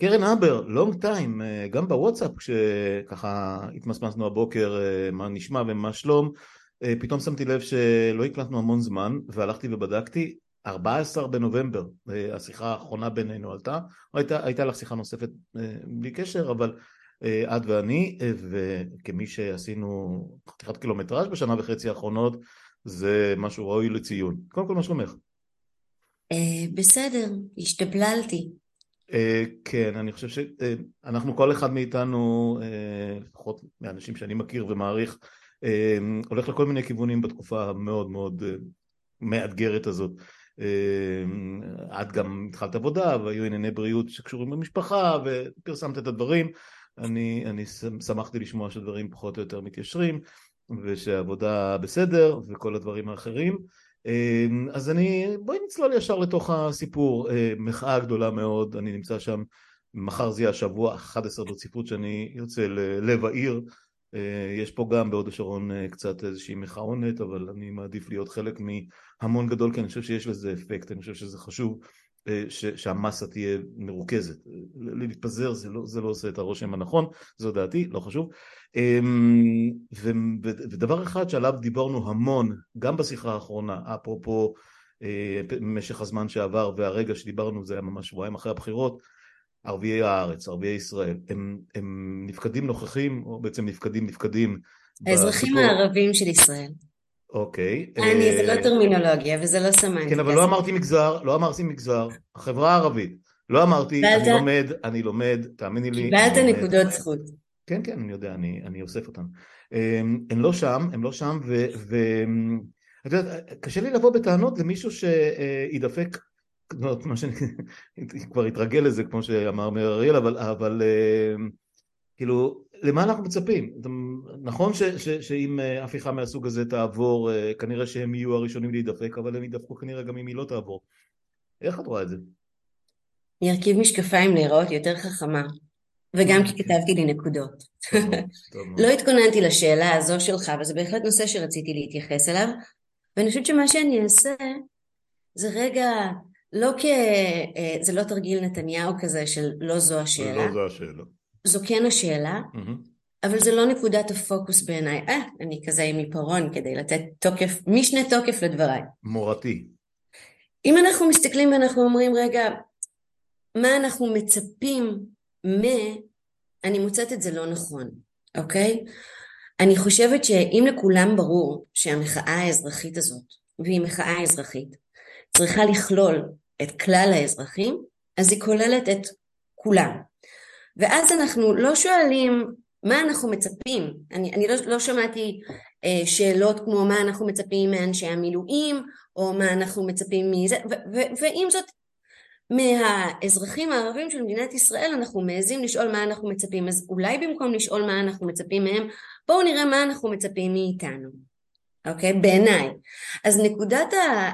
קרן הבר, לונג טיים, גם בוואטסאפ כשככה התמסמסנו הבוקר מה נשמע ומה שלום, פתאום שמתי לב שלא הקלטנו המון זמן והלכתי ובדקתי, 14 בנובמבר השיחה האחרונה בינינו עלתה, הייתה, הייתה לך שיחה נוספת בלי קשר אבל את ואני וכמי שעשינו חתיכת קילומטראז' בשנה וחצי האחרונות זה משהו ראוי לציון. קודם כל מה שלומך? בסדר, השתפללתי. כן, אני חושב שאנחנו כל אחד מאיתנו, לפחות מהאנשים שאני מכיר ומעריך, הולך לכל מיני כיוונים בתקופה המאוד מאוד מאתגרת הזאת. את גם התחלת עבודה והיו ענייני בריאות שקשורים במשפחה ופרסמת את הדברים אני, אני שמחתי לשמוע שדברים פחות או יותר מתיישרים ושהעבודה בסדר וכל הדברים האחרים אז אני, בואי נצלול ישר לתוך הסיפור, מחאה גדולה מאוד, אני נמצא שם, מחר זה יהיה השבוע 11 ברציפות שאני יוצא ללב העיר, יש פה גם בהוד השרון קצת איזושהי מחאונת אבל אני מעדיף להיות חלק מהמון גדול כי אני חושב שיש לזה אפקט, אני חושב שזה חשוב שהמסה תהיה מרוכזת, להתפזר זה לא, זה לא עושה את הרושם הנכון, זו דעתי, לא חשוב. ודבר אחד שעליו דיברנו המון, גם בשיחה האחרונה, אפרופו משך הזמן שעבר והרגע שדיברנו זה היה ממש שבועיים אחרי הבחירות, ערביי הארץ, ערביי ישראל, הם, הם נפקדים נוכחים, או בעצם נפקדים נפקדים. האזרחים הערבים של ישראל. אוקיי. אני, זה לא טרמינולוגיה וזה לא סמנטיקה. כן, אבל לא אמרתי מגזר, לא אמרתי מגזר, החברה הערבית. לא אמרתי, אני לומד, אני לומד, תאמיני לי. קיבלת נקודות זכות. כן, כן, אני יודע, אני, אני אוסף אותן. הם לא שם, הם לא שם, ואת יודעת, קשה לי לבוא בטענות למישהו שידפק, מה שאני כבר התרגל לזה, כמו שאמר מאיר אריאל, אבל, אבל כאילו, למה אנחנו מצפים? נכון ש, ש, שאם הפיכה מהסוג הזה תעבור, כנראה שהם יהיו הראשונים להידפק, אבל הם ידפקו כנראה גם אם היא לא תעבור. איך את רואה את זה? אני ארכיב משקפיים להיראות יותר חכמה, וגם כי כתבתי לי נקודות. לא התכוננתי לשאלה הזו שלך, אבל זה בהחלט נושא שרציתי להתייחס אליו, ואני חושבת שמה שאני אעשה זה רגע, לא כ... זה לא תרגיל נתניהו כזה של לא זו השאלה. לא זו השאלה. זו כן השאלה, mm-hmm. אבל זה לא נקודת הפוקוס בעיניי. אה, אני כזה עם עיפרון כדי לתת תוקף, משנה תוקף לדבריי. מורתי. אם אנחנו מסתכלים ואנחנו אומרים, רגע, מה אנחנו מצפים מ... אני מוצאת את זה לא נכון, אוקיי? אני חושבת שאם לכולם ברור שהמחאה האזרחית הזאת, והיא מחאה אזרחית, צריכה לכלול את כלל האזרחים, אז היא כוללת את כולם. ואז אנחנו לא שואלים מה אנחנו מצפים, אני, אני לא, לא שמעתי אה, שאלות כמו מה אנחנו מצפים מאנשי המילואים או מה אנחנו מצפים מזה, ועם זאת מהאזרחים הערבים של מדינת ישראל אנחנו מעזים לשאול מה אנחנו מצפים, אז אולי במקום לשאול מה אנחנו מצפים מהם, בואו נראה מה אנחנו מצפים מאיתנו, אוקיי? בעיניי. אז נקודת ה...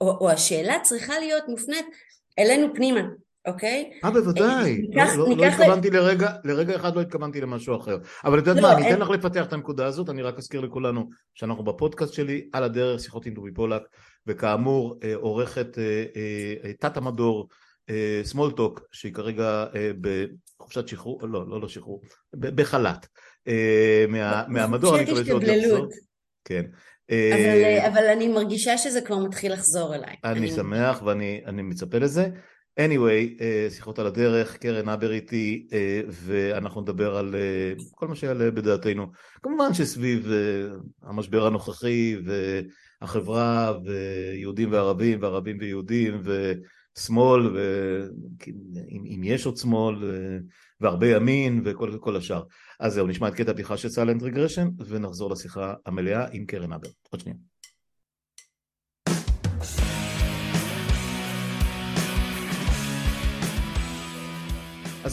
או, או השאלה צריכה להיות מופנית אלינו פנימה, אוקיי? אה בוודאי, ניקח, לא, לא, לא התכוונתי ל... לרגע, לרגע אחד לא התכוונתי למשהו אחר אבל את יודעת לא, מה, אני אתן לך לפתח את הנקודה הזאת, אני רק אזכיר לכולנו שאנחנו בפודקאסט שלי על הדרך שיחות עם דובי פולק וכאמור עורכת תת המדור סמולטוק שהיא כרגע בחופשת שחרור, לא, לא, לא שחרור, בחל"ת מה, מהמדור, אני מקווה שעוד יחזור. כן. אבל, אני מרגישה שזה כבר מתחיל לחזור אליי. אני שמח ואני מצפה לזה. Anyway, שיחות על הדרך, קרן אבר איתי ואנחנו נדבר על כל מה שיעלה בדעתנו. כמובן שסביב המשבר הנוכחי והחברה ויהודים וערבים וערבים ויהודים ושמאל ואם יש עוד שמאל והרבה ימין וכל השאר. אז זהו, נשמע את קטע הפתיחה של סלנט רגרשן ונחזור לשיחה המלאה עם קרן אבר. עוד שנייה.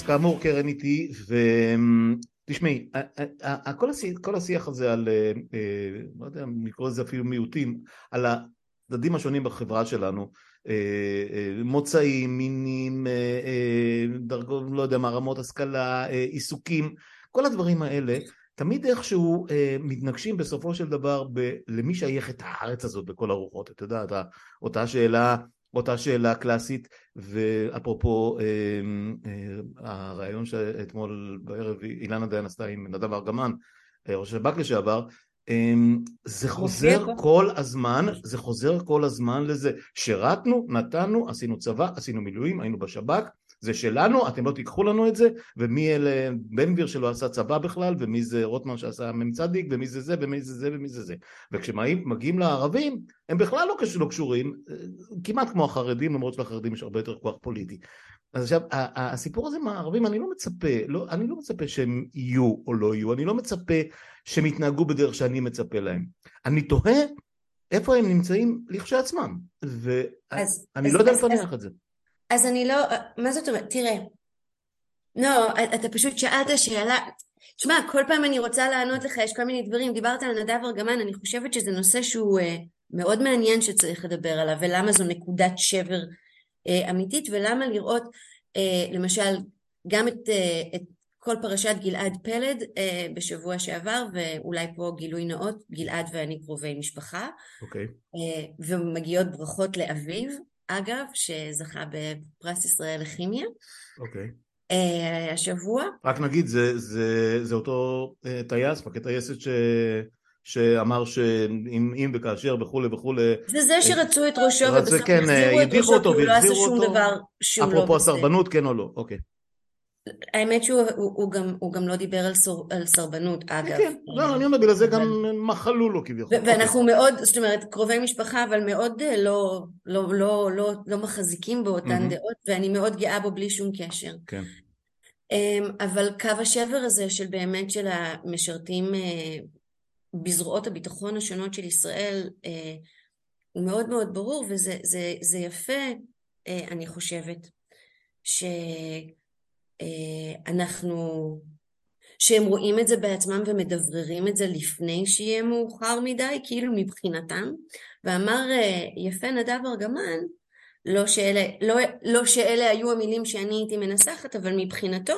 אז כאמור קרן איתי ותשמעי כל השיח, הזה על לא יודע אם לקרוא לזה אפילו מיעוטים על הצדדים השונים בחברה שלנו מוצאים, מינים, דרגות, לא יודע מה, רמות השכלה, עיסוקים, כל הדברים האלה תמיד איכשהו מתנגשים בסופו של דבר ב- למי שייך את הארץ הזאת בכל הרוחות, את יודעת, אותה שאלה אותה שאלה קלאסית, ואפרופו אה, אה, הרעיון שאתמול בערב אילנה דיין עשתה עם נדב ארגמן, אה, ראש השב"כ לשעבר, זה חוזר כל הזמן, זה חוזר כל הזמן לזה. שירתנו, נתנו, עשינו צבא, עשינו מילואים, היינו בשב"כ, זה שלנו, אתם לא תיקחו לנו את זה, ומי אלה בן גביר שלא עשה צבא בכלל, ומי זה רוטמן שעשה מ"צ, ומי זה זה, ומי זה זה, ומי זה זה. וכשמגיעים לערבים, הם בכלל לא, לא קשורים, כמעט כמו החרדים, למרות שלחרדים יש הרבה יותר כוח פוליטי. אז עכשיו, הסיפור הזה עם הערבים, אני לא מצפה, לא, אני לא מצפה שהם יהיו או לא יהיו, אני לא מצפה שהם יתנהגו בדרך שאני מצפה להם. אני תוהה איפה הם נמצאים לכשעצמם, ואני לא יודע לפענח את זה. אז אני לא, מה זאת אומרת? תראה, לא, אתה פשוט שאלת שאלה, תשמע, כל פעם אני רוצה לענות לך, יש כל מיני דברים, דיברת על נדב ארגמן, אני חושבת שזה נושא שהוא uh, מאוד מעניין שצריך לדבר עליו, ולמה זו נקודת שבר uh, אמיתית, ולמה לראות, uh, למשל, גם את, uh, את כל פרשת גלעד פלד uh, בשבוע שעבר, ואולי פה גילוי נאות, גלעד ואני קרובי משפחה, okay. אוקיי. uh, ומגיעות ברכות לאביו, אגב, שזכה בפרס ישראל לכימיה. אוקיי. Okay. Uh, השבוע. רק נגיד, זה, זה, זה אותו uh, טייס, מפקד טייסת ש... שאמר שאם וכאשר וכולי וכולי זה זה שרצו את ראשו ובסוף כן, החזירו את ראשו כי הוא לא עשה שום דבר שהוא לא. אפרופו הסרבנות כן או לא, אוקיי. האמת שהוא הוא, הוא גם, הוא גם לא דיבר על, סור, על סרבנות אגב. כן, לא, אני אומר בגלל זה גם מחלו לו כביכול. ואנחנו מאוד, זאת אומרת, קרובי משפחה, אבל מאוד אה, לא, לא, לא, לא, לא מחזיקים באותן דעות, ואני מאוד גאה בו בלי שום קשר. כן. אמ, אבל קו השבר הזה של באמת של המשרתים אה, בזרועות הביטחון השונות של ישראל אה, הוא מאוד מאוד ברור וזה זה, זה יפה אני חושבת ש... אה, אנחנו, שהם רואים את זה בעצמם ומדבררים את זה לפני שיהיה מאוחר מדי, כאילו מבחינתם, ואמר אה, יפה נדב ארגמן, לא שאלה, לא, לא שאלה היו המילים שאני הייתי מנסחת, אבל מבחינתו,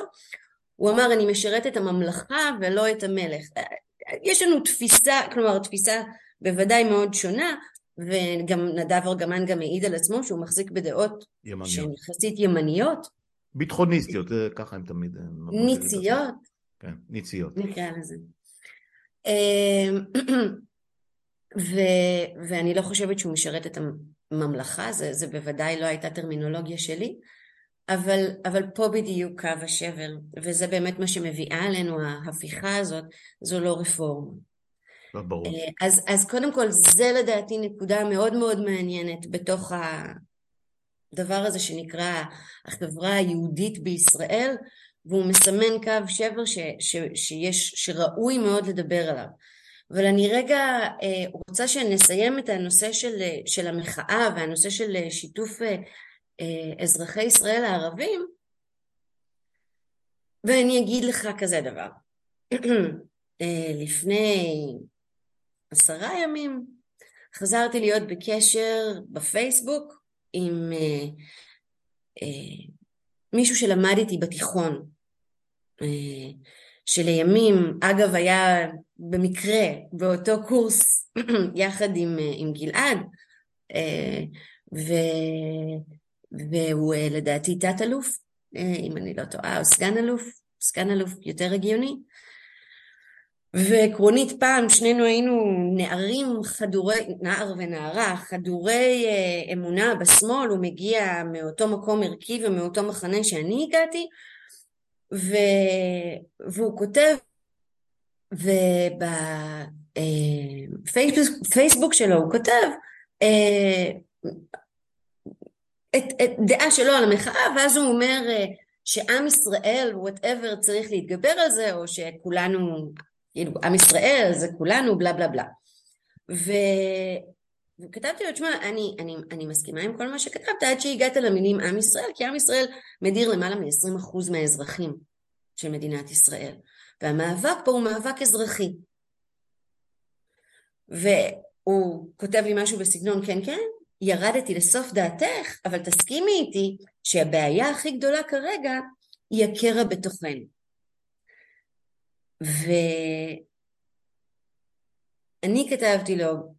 הוא אמר אני משרת את הממלכה ולא את המלך. אה, יש לנו תפיסה, כלומר תפיסה בוודאי מאוד שונה, וגם נדב ארגמן גם העיד על עצמו שהוא מחזיק בדעות שהן יחסית ימניות, ביטחוניסטיות, ככה הם תמיד... ניציות? כן, ניציות. נקרא לזה. אמ, ו- ואני לא חושבת שהוא משרת את הממלכה, זה, זה בוודאי לא הייתה טרמינולוגיה שלי, אבל, אבל פה בדיוק קו השבר, וזה באמת מה שמביאה עלינו ההפיכה הזאת, זו לא רפורמה. לא ברור. אה, אז, אז קודם כל זה לדעתי נקודה מאוד מאוד מעניינת בתוך ה... הדבר הזה שנקרא החברה היהודית בישראל, והוא מסמן קו שבר ש, ש, שיש, שראוי מאוד לדבר עליו. אבל אני רגע אה, רוצה שנסיים את הנושא של, של המחאה והנושא של שיתוף אה, אזרחי ישראל הערבים, ואני אגיד לך כזה דבר. אה, לפני עשרה ימים חזרתי להיות בקשר בפייסבוק עם אה, אה, מישהו שלמד איתי בתיכון, אה, שלימים, אגב היה במקרה באותו קורס יחד עם, אה, עם גלעד, אה, ו, והוא אה, לדעתי תת-אלוף, אה, אם אני לא טועה, או סגן אלוף, סגן אלוף יותר הגיוני, ועקרונית פעם שנינו היינו נערים חדורי, נער ונערה, חדורי אה, אמונה בשמאל, הוא מגיע מאותו מקום ערכי ומאותו מחנה שאני הגעתי, ו... והוא כותב, ובפייסבוק אה, שלו הוא כותב אה, את, את דעה שלו על המחאה, ואז הוא אומר שעם ישראל, וואטאבר, צריך להתגבר על זה, או שכולנו כאילו עם ישראל זה כולנו בלה בלה בלה. ו... וכתבתי לו, תשמע, אני, אני, אני מסכימה עם כל מה שכתבת עד שהגעת למילים עם ישראל, כי עם ישראל מדיר למעלה מ-20% מהאזרחים של מדינת ישראל. והמאבק פה הוא מאבק אזרחי. והוא כותב לי משהו בסגנון, כן, כן, ירדתי לסוף דעתך, אבל תסכימי איתי שהבעיה הכי גדולה כרגע היא הקרע בתוכנו. ואני כתבתי לו,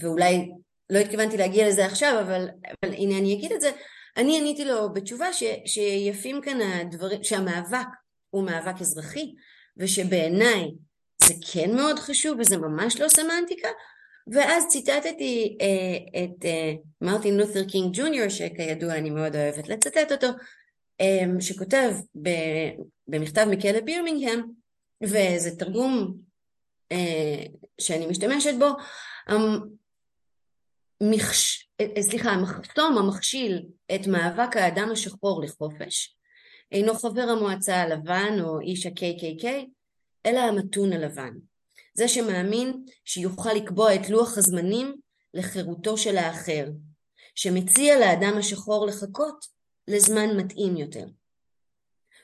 ואולי לא התכוונתי להגיע לזה עכשיו, אבל, אבל הנה אני אגיד את זה, אני עניתי לו בתשובה ש, שיפים כאן הדברים, שהמאבק הוא מאבק אזרחי, ושבעיניי זה כן מאוד חשוב וזה ממש לא סמנטיקה, ואז ציטטתי אה, את אה, מרטין לותר קינג ג'וניור, שכידוע אני מאוד אוהבת לצטט אותו, אה, שכותב ב, במכתב מכלא בירמינגהם, וזה תרגום אה, שאני משתמשת בו, המחש... אה, סליחה, המחסום המכשיל את מאבק האדם השחור לחופש אינו חבר המועצה הלבן או איש ה-KKK, אלא המתון הלבן. זה שמאמין שיוכל לקבוע את לוח הזמנים לחירותו של האחר, שמציע לאדם השחור לחכות לזמן מתאים יותר.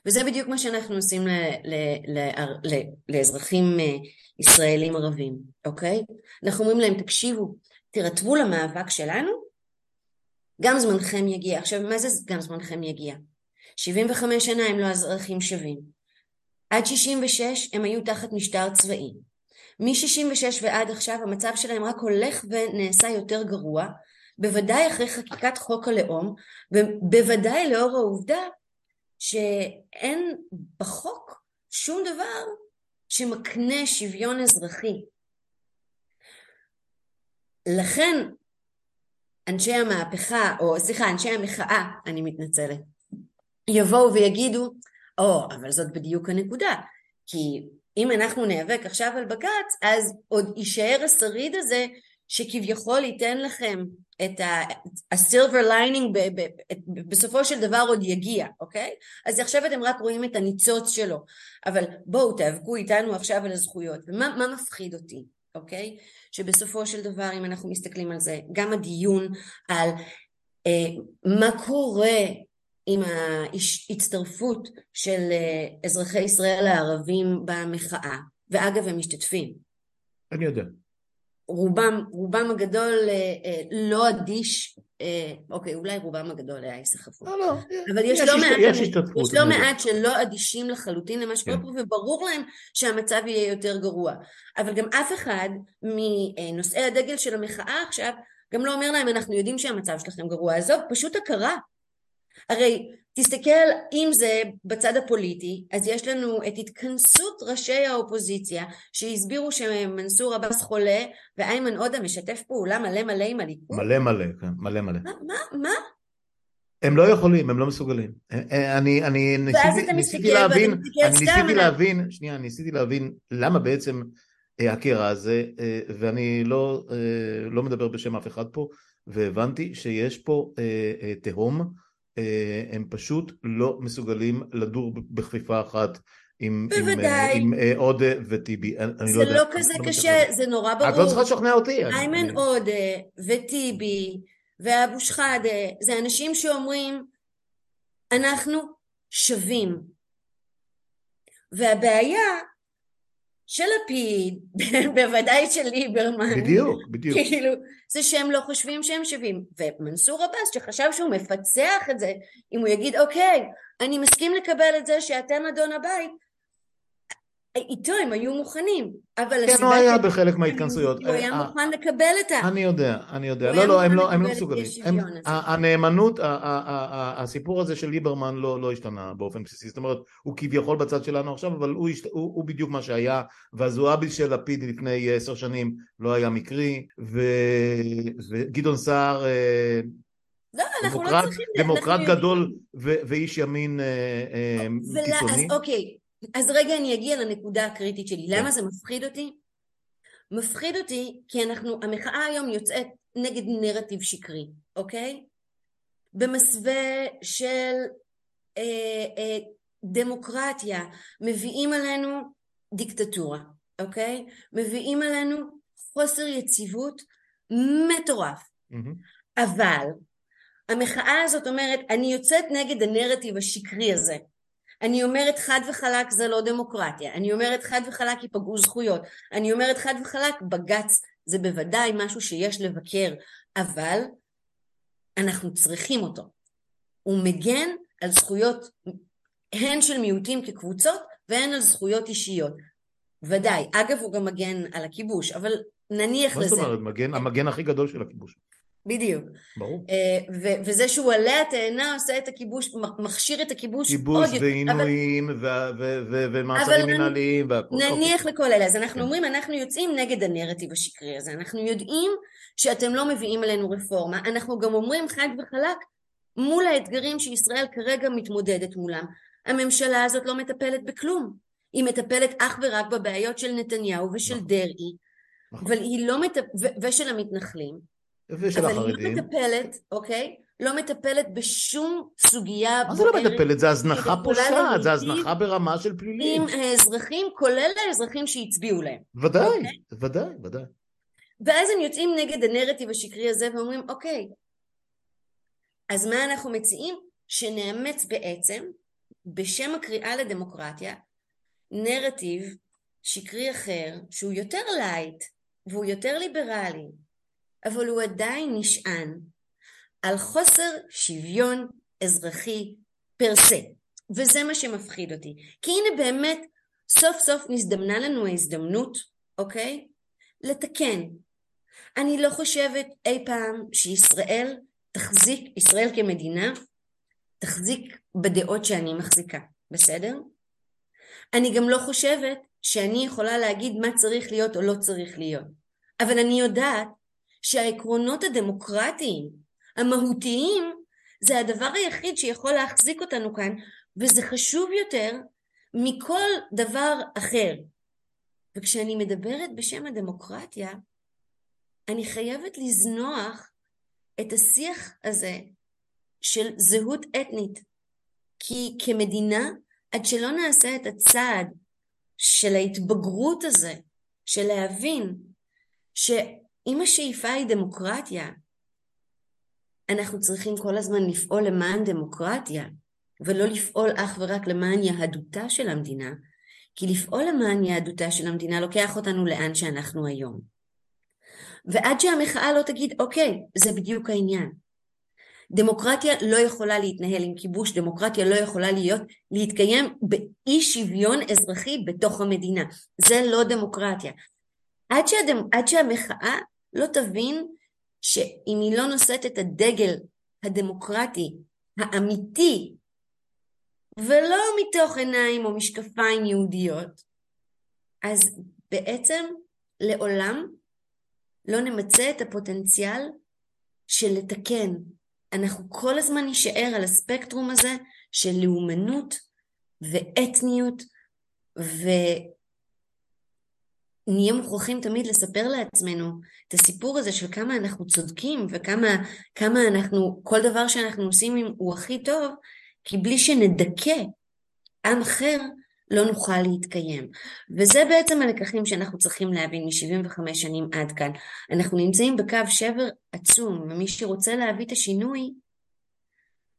וזה בדיוק מה שאנחנו עושים ל- ל- ל- ל- לאזרחים אה, ישראלים ערבים, אוקיי? אנחנו אומרים להם, תקשיבו, תירתבו למאבק שלנו, גם זמנכם יגיע. עכשיו, מה זה גם זמנכם יגיע? 75 שנה הם לא אזרחים שווים. עד 66 הם היו תחת משטר צבאי. מ-66 ועד עכשיו המצב שלהם רק הולך ונעשה יותר גרוע, בוודאי אחרי חקיקת חוק הלאום, ובוודאי לאור העובדה שאין בחוק שום דבר שמקנה שוויון אזרחי. לכן אנשי המהפכה, או סליחה, אנשי המחאה, אני מתנצלת, יבואו ויגידו, או, oh, אבל זאת בדיוק הנקודה, כי אם אנחנו ניאבק עכשיו על בג"ץ, אז עוד יישאר השריד הזה שכביכול ייתן לכם את ב- ב- בסופו של דבר עוד יגיע, אוקיי? אז עכשיו אתם רק רואים את הניצוץ שלו, אבל בואו תיאבקו איתנו עכשיו על הזכויות. ומה מפחיד אותי, אוקיי? שבסופו של דבר אם אנחנו מסתכלים על זה, גם הדיון על אה, מה קורה עם ההצטרפות של אה, אזרחי ישראל הערבים במחאה, ואגב הם משתתפים. אני יודע. רובם, רובם הגדול אה, אה, לא אדיש, אה, אוקיי, אולי רובם הגדול היה יסחפו. לא, לא, אבל יש, יש, לא, מעט, יש, יש לא מעט שלא אדישים לחלוטין למה שקורה כן. פה, וברור להם שהמצב יהיה יותר גרוע. אבל גם אף אחד מנושאי הדגל של המחאה עכשיו, גם לא אומר להם, אנחנו יודעים שהמצב שלכם גרוע. עזוב, פשוט הכרה. הרי תסתכל אם זה בצד הפוליטי, אז יש לנו את התכנסות ראשי האופוזיציה שהסבירו שמנסור עבאס חולה ואיימן עודה משתף פעולה מלא מלא עם הליכוד. מלא מלא, כן, מלא מלא. מה? מה? מה? הם לא יכולים, הם לא מסוגלים. אה, אה, אני, אני ניסיתי, ניסיתי להבין, אני ניסיתי להבין, שנייה, ניסיתי להבין למה בעצם אה, הקרע הזה, ואני לא, לא מדבר בשם אף אחד פה, והבנתי שיש פה תהום אה, הם פשוט לא מסוגלים לדור בכפיפה אחת עם, עם, אה, עם אה, עודה וטיבי. זה לא, לא כזה לא קשה, זה נורא ברור. את לא צריכה לשכנע אותי. איימן עודה וטיבי ואבו שחאדה זה אנשים שאומרים אנחנו שווים. והבעיה של לפיד, בוודאי של ליברמן. בדיוק, בדיוק. כאילו, זה שהם לא חושבים שהם שווים. ומנסור עבאס שחשב שהוא מפצח את זה, אם הוא יגיד, אוקיי, אני מסכים לקבל את זה שאתם אדון הבית, איתו הם היו מוכנים, אבל כן, הוא היה בחלק מההתכנסויות. הוא היה אה, מוכן לקבל את ה... אני יודע, אני יודע. לא, לא, הם לא, הם לא מסוגלים. הנאמנות, הסיפור הזה של ליברמן לא, לא השתנה באופן בסיסי. זאת אומרת, הוא כביכול בצד שלנו עכשיו, אבל הוא בדיוק מה שהיה, והזועבי של לפיד לפני עשר שנים לא היה מקרי, וגדעון סער... אה, לא, אנחנו לא צריכים... דמוקרט גדול ואיש ימין אה, קיצוני. אוקיי, אז רגע אני אגיע לנקודה הקריטית שלי. למה זה מפחיד אותי? מפחיד אותי כי אנחנו, המחאה היום יוצאת נגד נרטיב שקרי, אוקיי? במסווה של אה, אה, דמוקרטיה, מביאים עלינו דיקטטורה, אוקיי? מביאים עלינו חוסר יציבות מטורף. Mm-hmm. אבל המחאה הזאת אומרת, אני יוצאת נגד הנרטיב השקרי הזה. אני אומרת חד וחלק זה לא דמוקרטיה, אני אומרת חד וחלק ייפגעו זכויות, אני אומרת חד וחלק בג"ץ זה בוודאי משהו שיש לבקר, אבל אנחנו צריכים אותו. הוא מגן על זכויות הן של מיעוטים כקבוצות והן על זכויות אישיות. ודאי. אגב, הוא גם מגן על הכיבוש, אבל נניח לזה. מה זאת אומרת? מגן, המגן הכי גדול של הכיבוש. בדיוק. ברור. ו- וזה שהוא עלי התאנה עושה את הכיבוש, מכשיר את הכיבוש כיבוש ועינויים ומעצרים מנהליים והכל. נניח אוקיי. לכל אלה, אז אנחנו כן. אומרים אנחנו יוצאים נגד הנרטיב השקרי הזה, אנחנו יודעים שאתם לא מביאים אלינו רפורמה, אנחנו גם אומרים חד וחלק מול האתגרים שישראל כרגע מתמודדת מולם, הממשלה הזאת לא מטפלת בכלום, היא מטפלת אך ורק בבעיות של נתניהו ושל נכון. דרעי, נכון. אבל היא לא מטפלת, ושל המתנחלים, ושל אבל החרדים. אבל היא לא מטפלת, אוקיי? לא מטפלת בשום סוגיה מה זה לא מטפלת? זה הזנחה פושעת, זה הזנחה ברמה של פלילים. עם האזרחים, כולל האזרחים שהצביעו להם. ודאי, אוקיי? ודאי, ודאי. ואז הם יוצאים נגד הנרטיב השקרי הזה ואומרים, אוקיי, אז מה אנחנו מציעים? שנאמץ בעצם, בשם הקריאה לדמוקרטיה, נרטיב שקרי אחר, שהוא יותר לייט, והוא יותר ליברלי, אבל הוא עדיין נשען על חוסר שוויון אזרחי per se. וזה מה שמפחיד אותי. כי הנה באמת, סוף סוף נזדמנה לנו ההזדמנות, אוקיי? לתקן. אני לא חושבת אי פעם שישראל תחזיק, ישראל כמדינה, תחזיק בדעות שאני מחזיקה, בסדר? אני גם לא חושבת שאני יכולה להגיד מה צריך להיות או לא צריך להיות. אבל אני יודעת שהעקרונות הדמוקרטיים המהותיים זה הדבר היחיד שיכול להחזיק אותנו כאן וזה חשוב יותר מכל דבר אחר. וכשאני מדברת בשם הדמוקרטיה אני חייבת לזנוח את השיח הזה של זהות אתנית כי כמדינה עד שלא נעשה את הצעד של ההתבגרות הזה של להבין ש... אם השאיפה היא דמוקרטיה, אנחנו צריכים כל הזמן לפעול למען דמוקרטיה, ולא לפעול אך ורק למען יהדותה של המדינה, כי לפעול למען יהדותה של המדינה לוקח אותנו לאן שאנחנו היום. ועד שהמחאה לא תגיד, אוקיי, זה בדיוק העניין. דמוקרטיה לא יכולה להתנהל עם כיבוש, דמוקרטיה לא יכולה להיות, להתקיים באי שוויון אזרחי בתוך המדינה. זה לא דמוקרטיה. עד, שהדמ... עד שהמחאה לא תבין שאם היא לא נושאת את הדגל הדמוקרטי האמיתי ולא מתוך עיניים או משקפיים יהודיות אז בעצם לעולם לא נמצה את הפוטנציאל של לתקן. אנחנו כל הזמן נישאר על הספקטרום הזה של לאומנות ואתניות ו... נהיה מוכרחים תמיד לספר לעצמנו את הסיפור הזה של כמה אנחנו צודקים וכמה כמה אנחנו, כל דבר שאנחנו עושים הוא הכי טוב, כי בלי שנדכא עם אחר לא נוכל להתקיים. וזה בעצם הלקחים שאנחנו צריכים להבין מ-75 שנים עד כאן. אנחנו נמצאים בקו שבר עצום, ומי שרוצה להביא את השינוי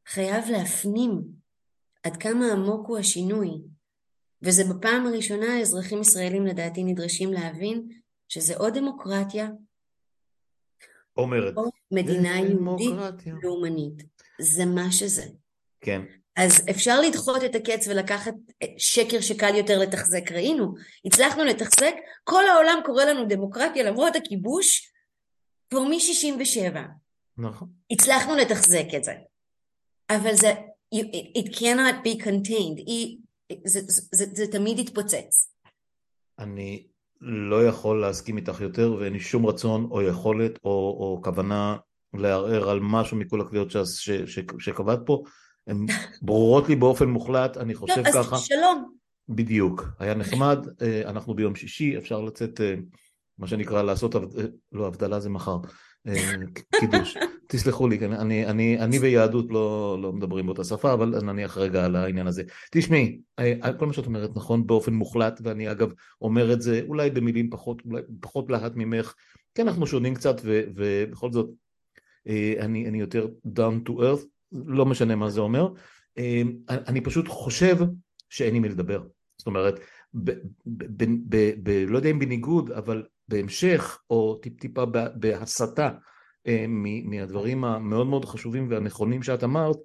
חייב להפנים עד כמה עמוק הוא השינוי. וזה בפעם הראשונה אזרחים ישראלים לדעתי נדרשים להבין שזה או דמוקרטיה אומרת. או מדינה יהודית לאומנית. זה מה שזה. כן. אז אפשר לדחות את הקץ ולקחת שקר שקל יותר לתחזק. ראינו, הצלחנו לתחזק, כל העולם קורא לנו דמוקרטיה למרות הכיבוש כבר מ-67. נכון. הצלחנו לתחזק את זה. אבל זה, it cannot be contained. היא זה, זה, זה, זה תמיד יתפוצץ. אני לא יכול להסכים איתך יותר ואין לי שום רצון או יכולת או, או כוונה לערער על משהו מכל הקביעות שקבעת פה. הן ברורות לי באופן מוחלט, אני חושב טוב, ככה. אז שלום. בדיוק, היה נחמד, אה, אנחנו ביום שישי, אפשר לצאת, אה, מה שנקרא, לעשות, אה, לא, הבדלה זה מחר, קידוש. תסלחו לי, כן, אני, אני, אני ויהדות לא, לא מדברים באותה שפה, אבל נניח רגע על העניין הזה. תשמעי, אה, כל מה שאת אומרת נכון באופן מוחלט, ואני אגב אומר את זה אולי במילים פחות, אולי פחות להט ממך, כי אנחנו שונים קצת, ו, ובכל זאת, אה, אני, אני יותר down to earth, לא משנה מה זה אומר. אה, אני פשוט חושב שאין עם מי לדבר. זאת אומרת, ב, ב, ב, ב, לא יודע אם בניגוד, אבל בהמשך, או טיפ-טיפה בהסתה, אה, מהדברים המאוד מאוד חשובים והנכונים שאת אמרת,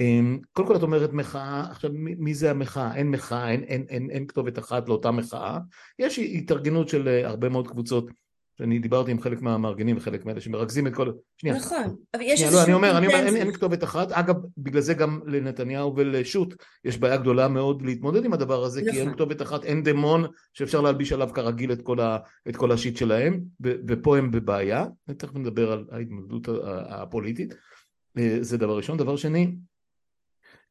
אה, קודם כל את אומרת מחאה, עכשיו מי זה המחאה? אין מחאה, אין, אין, אין, אין כתובת אחת לאותה מחאה, יש התארגנות של אה, הרבה מאוד קבוצות שאני דיברתי עם חלק מהמארגנים וחלק מאלה שמרכזים את כל... שנייה. נכון, אבל יש איזשהו... לא, אני אומר, אני אומר, אין, אין כתובת אחת. אגב, בגלל זה גם לנתניהו ולשו"ת יש בעיה גדולה מאוד להתמודד עם הדבר הזה, נכון. כי אין נכון. כתובת אחת, אין דמון שאפשר להלביש עליו כרגיל את כל, ה, את כל השיט שלהם, ופה הם בבעיה. תכף נדבר על ההתמודדות הפוליטית. אה, זה דבר ראשון. דבר שני,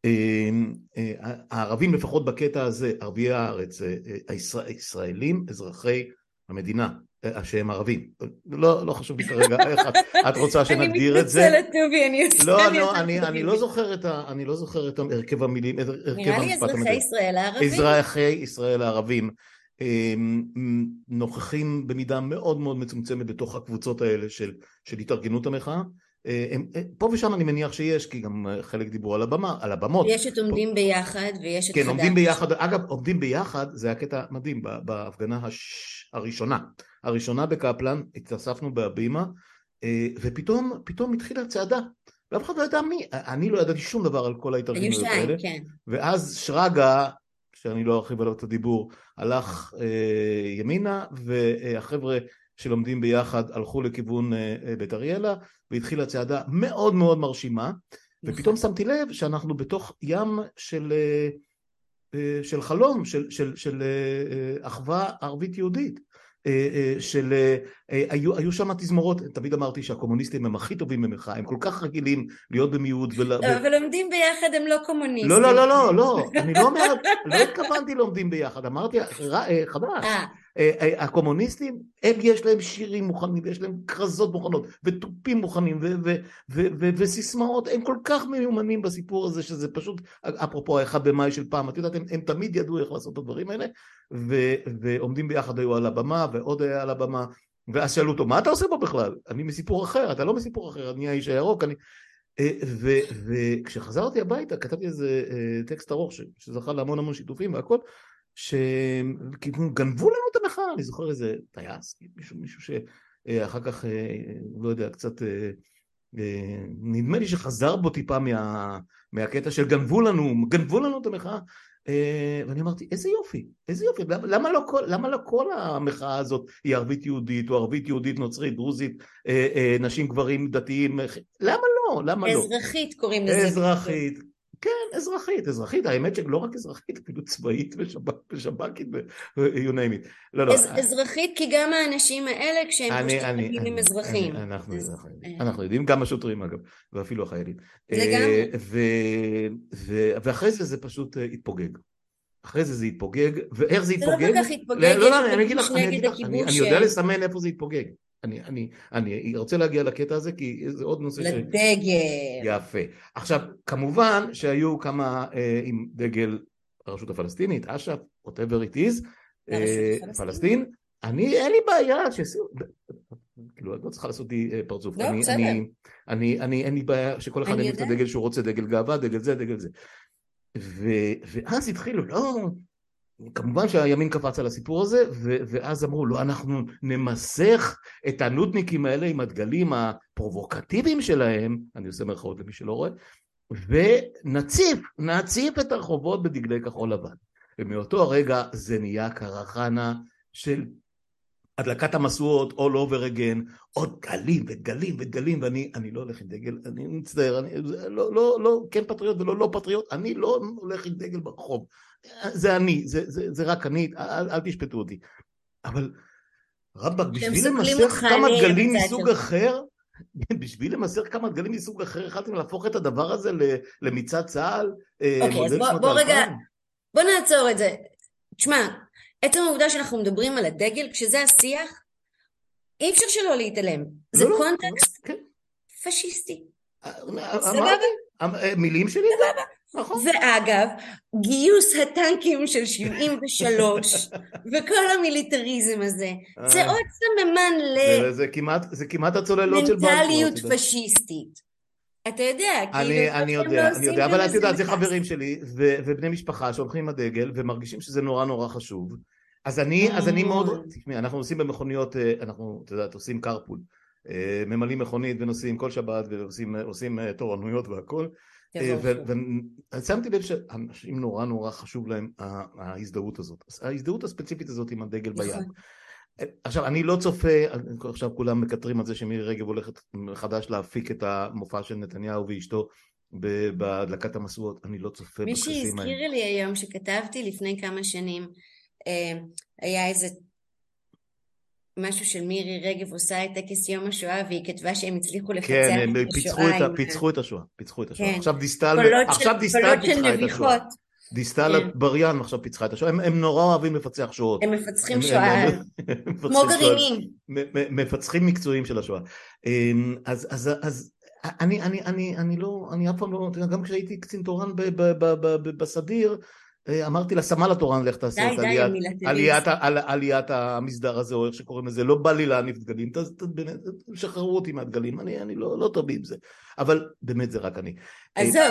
אה, אה, הערבים לפחות בקטע הזה, ערביי הארץ, הישראלים, אזרחי המדינה, שהם ערבים. לא, לא חשוב לי כרגע איך את, את רוצה שנגדיר את זה. אני מתנצלת טובי, אני עושה לא, לא, אני, אני לא זוכר את ה... אני לא זוכר את הרכב המילים, הרכב המשפט נראה לי אזרחי ישראל הערבים. אזרחי ישראל הערבים. נוכחים במידה מאוד מאוד מצומצמת בתוך הקבוצות האלה של, של התארגנות המחאה הם, פה ושם אני מניח שיש, כי גם חלק דיברו על הבמה, על הבמות. יש את עומדים פה... ביחד ויש את כן, חדש. כן, עומדים ביחד, אגב, עומדים ביחד, זה היה קטע מדהים, בהפגנה הש... הראשונה. הראשונה בקפלן, התאספנו בהבימה, ופתאום, פתאום התחילה צעדה. ואף אחד לא ידע מי, אני לא ידעתי שום דבר על כל ההתארגנויות האלה. כן. ואז שרגא, שאני לא ארחיב עליו את הדיבור, הלך אה, ימינה, והחבר'ה שלומדים ביחד הלכו לכיוון אה, אה, בית אריאלה והתחילה צעדה מאוד מאוד מרשימה ופתאום נכון. שמתי לב שאנחנו בתוך ים של, אה, של חלום, של, של, של אחווה ערבית יהודית של היו, היו שם תזמורות, תמיד אמרתי שהקומוניסטים הם הכי טובים ממך, הם כל כך רגילים להיות במיעוט. ול... לא, אבל לומדים ביחד הם לא קומוניסטים. לא, לא, לא, לא, לא, אני לא אומרת, לא התכוונתי לומדים ביחד, אמרתי חדש. אה, אה, הקומוניסטים, הם יש להם שירים מוכנים, ויש להם כרזות מוכנות, ותופים מוכנים, וסיסמאות, הם כל כך מיומנים בסיפור הזה, שזה פשוט, אפרופו האחד במאי של פעם, את יודעת, הם, הם תמיד ידעו איך לעשות את הדברים האלה, ועומדים ביחד היו על הבמה, ועוד היה על הבמה, ואז שאלו אותו, מה אתה עושה פה בכלל? אני מסיפור אחר, אתה לא מסיפור אחר, אני האיש הירוק, אני... אה, וכשחזרתי הביתה כתבתי איזה טקסט ארוך שזכה להמון המון שיתופים והכל שגנבו לנו את המחאה, אני זוכר איזה טייס, מישהו, מישהו שאחר כך, אה, לא יודע, קצת, אה, אה, נדמה לי שחזר בו טיפה מה, מהקטע של גנבו לנו, גנבו לנו את המחאה, ואני אמרתי, איזה יופי, איזה יופי, למה לא כל, למה לא כל המחאה הזאת היא ערבית יהודית, או ערבית יהודית נוצרית, דרוזית, נשים גברים דתיים, למה לא, למה לא? אזרחית קוראים לזה. אזרחית, כן, אזרחית, אזרחית, האמת שלא רק אזרחית, אפילו צבאית ושב"כית ו-you name it. לא, לא. אזרחית כי גם האנשים האלה כשהם משתתפים הם אזרחים. אנחנו יודעים, גם השוטרים אגב, ואפילו החיילים. לגמרי. אה, ואחרי זה זה פשוט אה, התפוגג. אחרי זה זה התפוגג, ואיך זה התפוגג? זה לא כל כך התפוגג, לא, לא, אני אגיד לך, אני יודע לסמן איפה זה התפוגג. אני, אני, אני רוצה להגיע לקטע הזה כי זה עוד נושא לדגל. ש... לדגל. יפה. עכשיו, כמובן שהיו כמה אה, עם דגל הרשות הפלסטינית, אש"ף, whatever it is, אה, פלסטין. אני, אין לי בעיה שיסיעו, כאילו, את לא צריכה לעשות לי אה, פרצוף. לא, אני, בסדר. אני, אני, אני, אין לי בעיה שכל אחד יניף את הדגל שהוא רוצה, דגל גאווה, דגל זה, דגל זה. ו, ואז התחילו, לא, כמובן שהימין קפץ על הסיפור הזה, ו- ואז אמרו, לא, אנחנו נמסך את הנודניקים האלה עם הדגלים הפרובוקטיביים שלהם, אני עושה מירכאות למי שלא רואה, ונציף, נציף את הרחובות בדגלי כחול לבן. ומאותו הרגע זה נהיה קרחנה של הדלקת המשואות all over again, עוד גלים וגלים וגלים, ואני אני לא הולך עם דגל, אני מצטער, אני לא, לא, לא כן פטריוט ולא לא פטריוט, אני לא הולך עם דגל ברחוב. זה אני, זה, זה, זה רק אני, אל, אל תשפטו אותי. אבל רבאק, בשביל למסר כמה דגלים מסוג אחר, בשביל למסר כמה דגלים מסוג אחר, יכלתם להפוך את הדבר הזה למצעד צה"ל, אה, אוקיי, אז בוא, בוא רגע, בוא נעצור את זה. תשמע, עצם העובדה שאנחנו מדברים על הדגל, כשזה השיח, אי אפשר שלא להתעלם. זה לא, לא קונטקסט כן. פשיסטי. אה, סבבה? מילים שלי? סבבה. נכון. ואגב, גיוס הטנקים של 73 וכל המיליטריזם הזה, זה אה. עוד סממן ל... זה כמעט הצוללות של בלפור. מנטליות פשיסטית. אתה יודע, כאילו, אני יודע, אני יודע, אבל את יודעת, זה חברים שלי ובני משפחה שהולכים עם הדגל ומרגישים שזה נורא נורא חשוב. אז אני, אז אני מאוד, תשמעי, אנחנו נוסעים במכוניות, אה, אנחנו, את יודעת, עושים carpool, אה, ממלאים מכונית ונוסעים כל שבת ועושים תורנויות והכל. ושמתי לב שאנשים נורא נורא חשוב להם ההזדהות הזאת, ההזדהות הספציפית הזאת עם הדגל נכון. ביד. עכשיו, אני לא צופה, עכשיו כולם מקטרים על זה שמירי רגב הולכת מחדש להפיק את המופע של נתניהו ואשתו בהדלקת המשואות, אני לא צופה בטקסים האלה. מישהי הזכירה לי היום שכתבתי לפני כמה שנים, אה, היה איזה משהו של מירי רגב עושה את טקס יום השואה והיא כתבה שהם הצליחו לפצח כן, את השואה. כן, פיצחו את השואה, פיצחו את השואה. כן. עכשיו דיסטל, עכשיו דיסטל פיצחה את השואה. דיסטל כן. אטבריאן עכשיו פיצחה את השואה, הם, הם נורא אוהבים לפצח שואות. הם מפצחים שואה, כמו גרעינים. מפצחים מקצועיים של השואה. אמ, אז, אז, אז אני, אני, אני, אני לא, אני אף פעם לא, גם כשהייתי קצין תורן בסדיר, אמרתי לסמל התורן לך תעשה את עליית, עליית, עליית המסדר הזה או איך שקוראים לזה, לא בא לי להניף דגלים, שחררו אותי מהדגלים, אני, אני לא, לא טוב עם זה, אבל באמת זה רק אני. עזוב,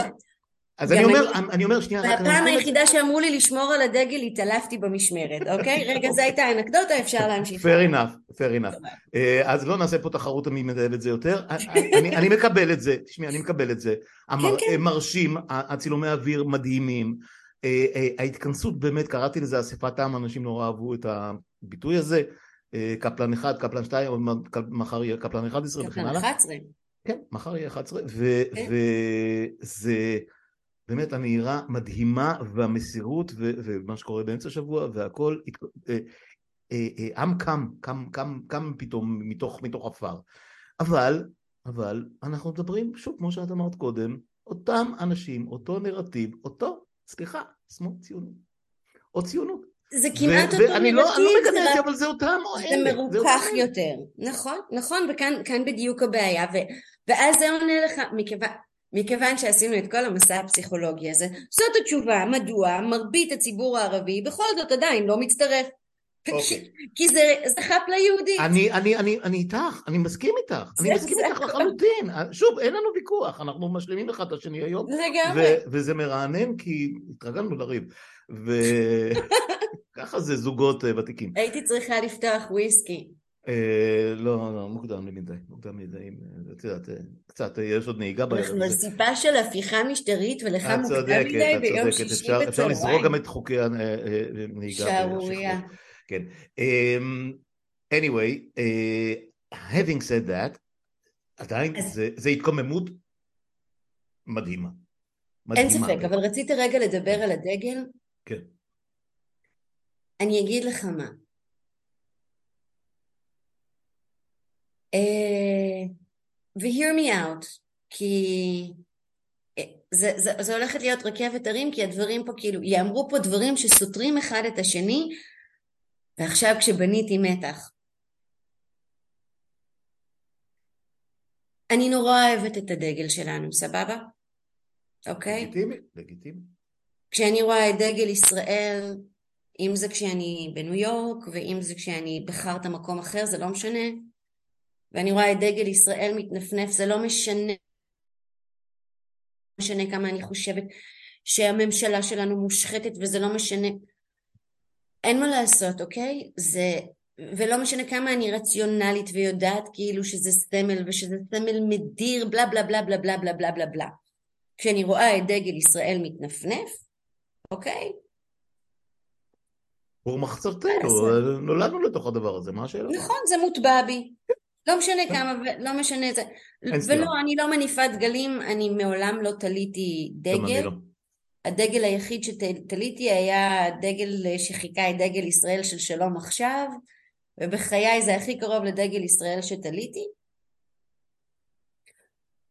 אז אני אומר, אני אומר שנייה... והפעם היחידה שאמרו לי לשמור על הדגל התעלפתי במשמרת, אוקיי? רגע, זו הייתה אנקדוטה, אפשר להמשיך. fair enough, fair enough. אה, אז לא נעשה פה תחרות מי מנהל את זה יותר. אני מקבל את זה, תשמעי, אני מקבל את זה. כן, כן. מרשים, הצילומי אוויר מדהימים. אה, אה, ההתכנסות באמת, קראתי לזה אספת עם, אנשים נורא אהבו את הביטוי הזה. קפלן אחד, קפלן שתיים, מחר יהיה קפלן 11 וכן הלאה. קפלן 11. כן, מחר יהיה 11, כן. וזה... באמת הנהירה מדהימה והמסירות ומה שקורה באמצע השבוע והכל אה, אה, אה, עם קם, קם, קם, קם פתאום מתוך עפר אבל, אבל אנחנו מדברים שוב כמו שאת אמרת קודם אותם אנשים, אותו נרטיב, אותו, סליחה, שמאל ציוני או ציונות זה כמעט אותו נרטיב, לא, אני לא מגנה את זה, אבל זה אותם או אלה. זה מרוכך יותר, נכון, נכון, וכאן בדיוק הבעיה, ואז זה עונה לך, מכיוון, מכיוון שעשינו את כל המסע הפסיכולוגי הזה, זאת התשובה מדוע מרבית הציבור הערבי בכל זאת עדיין לא מצטרף. אוקיי. כי זה, זה חאפ ליהודית. אני, אני, אני, אני איתך, אני מסכים איתך, אני מסכים איתך לחלוטין. שוב, אין לנו ויכוח, אנחנו משלימים אחד את השני היום. לגמרי. וזה מרענן כי התרגלנו לריב. וככה זה זוגות אה, ותיקים. הייתי צריכה לפתוח וויסקי. אה, לא, לא, מוקדם מדי, מוקדם מדי, אה, את יודעת, קצת, יש עוד נהיגה בערב. אנחנו על סיפה של הפיכה משטרית ולך מוקדם מדי ביום שישי בצהריים. אפשר לזרוק גם את חוקי הנהיגה. שערורייה. כן. אמ, anyway, having said that, עדיין זה התקוממות מדהימה. אין ספק, אבל רציתי רגע לדבר על הדגל. כן. אני אגיד לך מה. אה, ו-hear me out, כי אה, זה, זה, זה הולכת להיות רכבת הרים, כי הדברים פה כאילו, יאמרו פה דברים שסותרים אחד את השני, ועכשיו כשבניתי מתח. אני נורא אוהבת את הדגל שלנו, סבבה? אוקיי? לגיטימי, לגיטימי. כשאני רואה את דגל ישראל, אם זה כשאני בניו יורק, ואם זה כשאני בחרת מקום אחר, זה לא משנה. ואני רואה את דגל ישראל מתנפנף, זה לא משנה, משנה כמה אני חושבת שהממשלה שלנו מושחתת וזה לא משנה, אין מה לעשות, אוקיי? זה, ולא משנה כמה אני רציונלית ויודעת כאילו שזה סמל ושזה סמל מדיר בלה בלה בלה בלה בלה בלה בלה בלה בלה. כשאני רואה את דגל ישראל מתנפנף, אוקיי? הוא מחצרתנו, נולדנו לתוך הדבר הזה, מה השאלה? נכון, זה מוטבע בי. לא משנה כמה, לא משנה זה. ולא, אני לא מניפה דגלים, אני מעולם לא תליתי דגל. הדגל היחיד שתליתי היה דגל שחיכה את דגל ישראל של שלום עכשיו, ובחיי זה הכי קרוב לדגל ישראל שתליתי.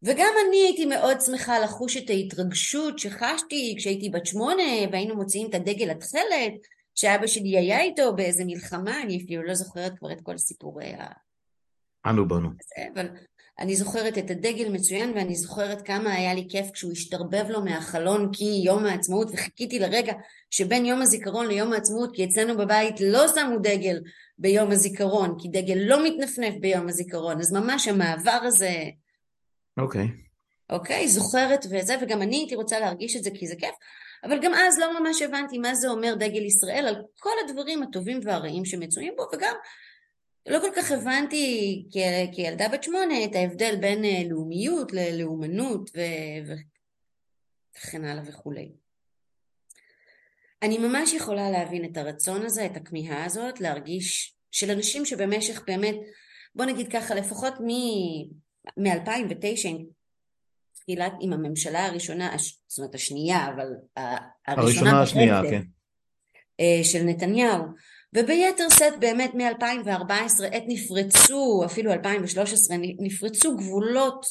וגם אני הייתי מאוד שמחה לחוש את ההתרגשות שחשתי כשהייתי בת שמונה והיינו מוציאים את הדגל התכלת, שאבא שלי היה איתו באיזה מלחמה, אני אפילו לא זוכרת כבר את כל סיפורי אנו בנו. אבל אני זוכרת את הדגל מצוין ואני זוכרת כמה היה לי כיף כשהוא השתרבב לו מהחלון כי יום העצמאות וחיכיתי לרגע שבין יום הזיכרון ליום העצמאות כי אצלנו בבית לא שמו דגל ביום הזיכרון כי דגל לא מתנפנף ביום הזיכרון. אז ממש המעבר הזה. אוקיי. okay. אוקיי, okay, זוכרת וזה, וגם אני הייתי רוצה להרגיש את זה כי זה כיף, אבל גם אז לא ממש הבנתי מה זה אומר דגל ישראל על כל הדברים הטובים והרעים שמצויים בו, וגם לא כל כך הבנתי כילדה בת שמונה את ההבדל בין אה, לאומיות ללאומנות ו- וכן הלאה וכולי. אני ממש יכולה להבין את הרצון הזה, את הכמיהה הזאת, להרגיש של אנשים שבמשך באמת, בוא נגיד ככה, לפחות מ-2009, תחילת עם הממשלה הראשונה, זאת אומרת השנייה, אבל הראשונה השנייה, כן. אה, של נתניהו, וביתר שאת באמת מ-2014 עת נפרצו, אפילו 2013, נפרצו גבולות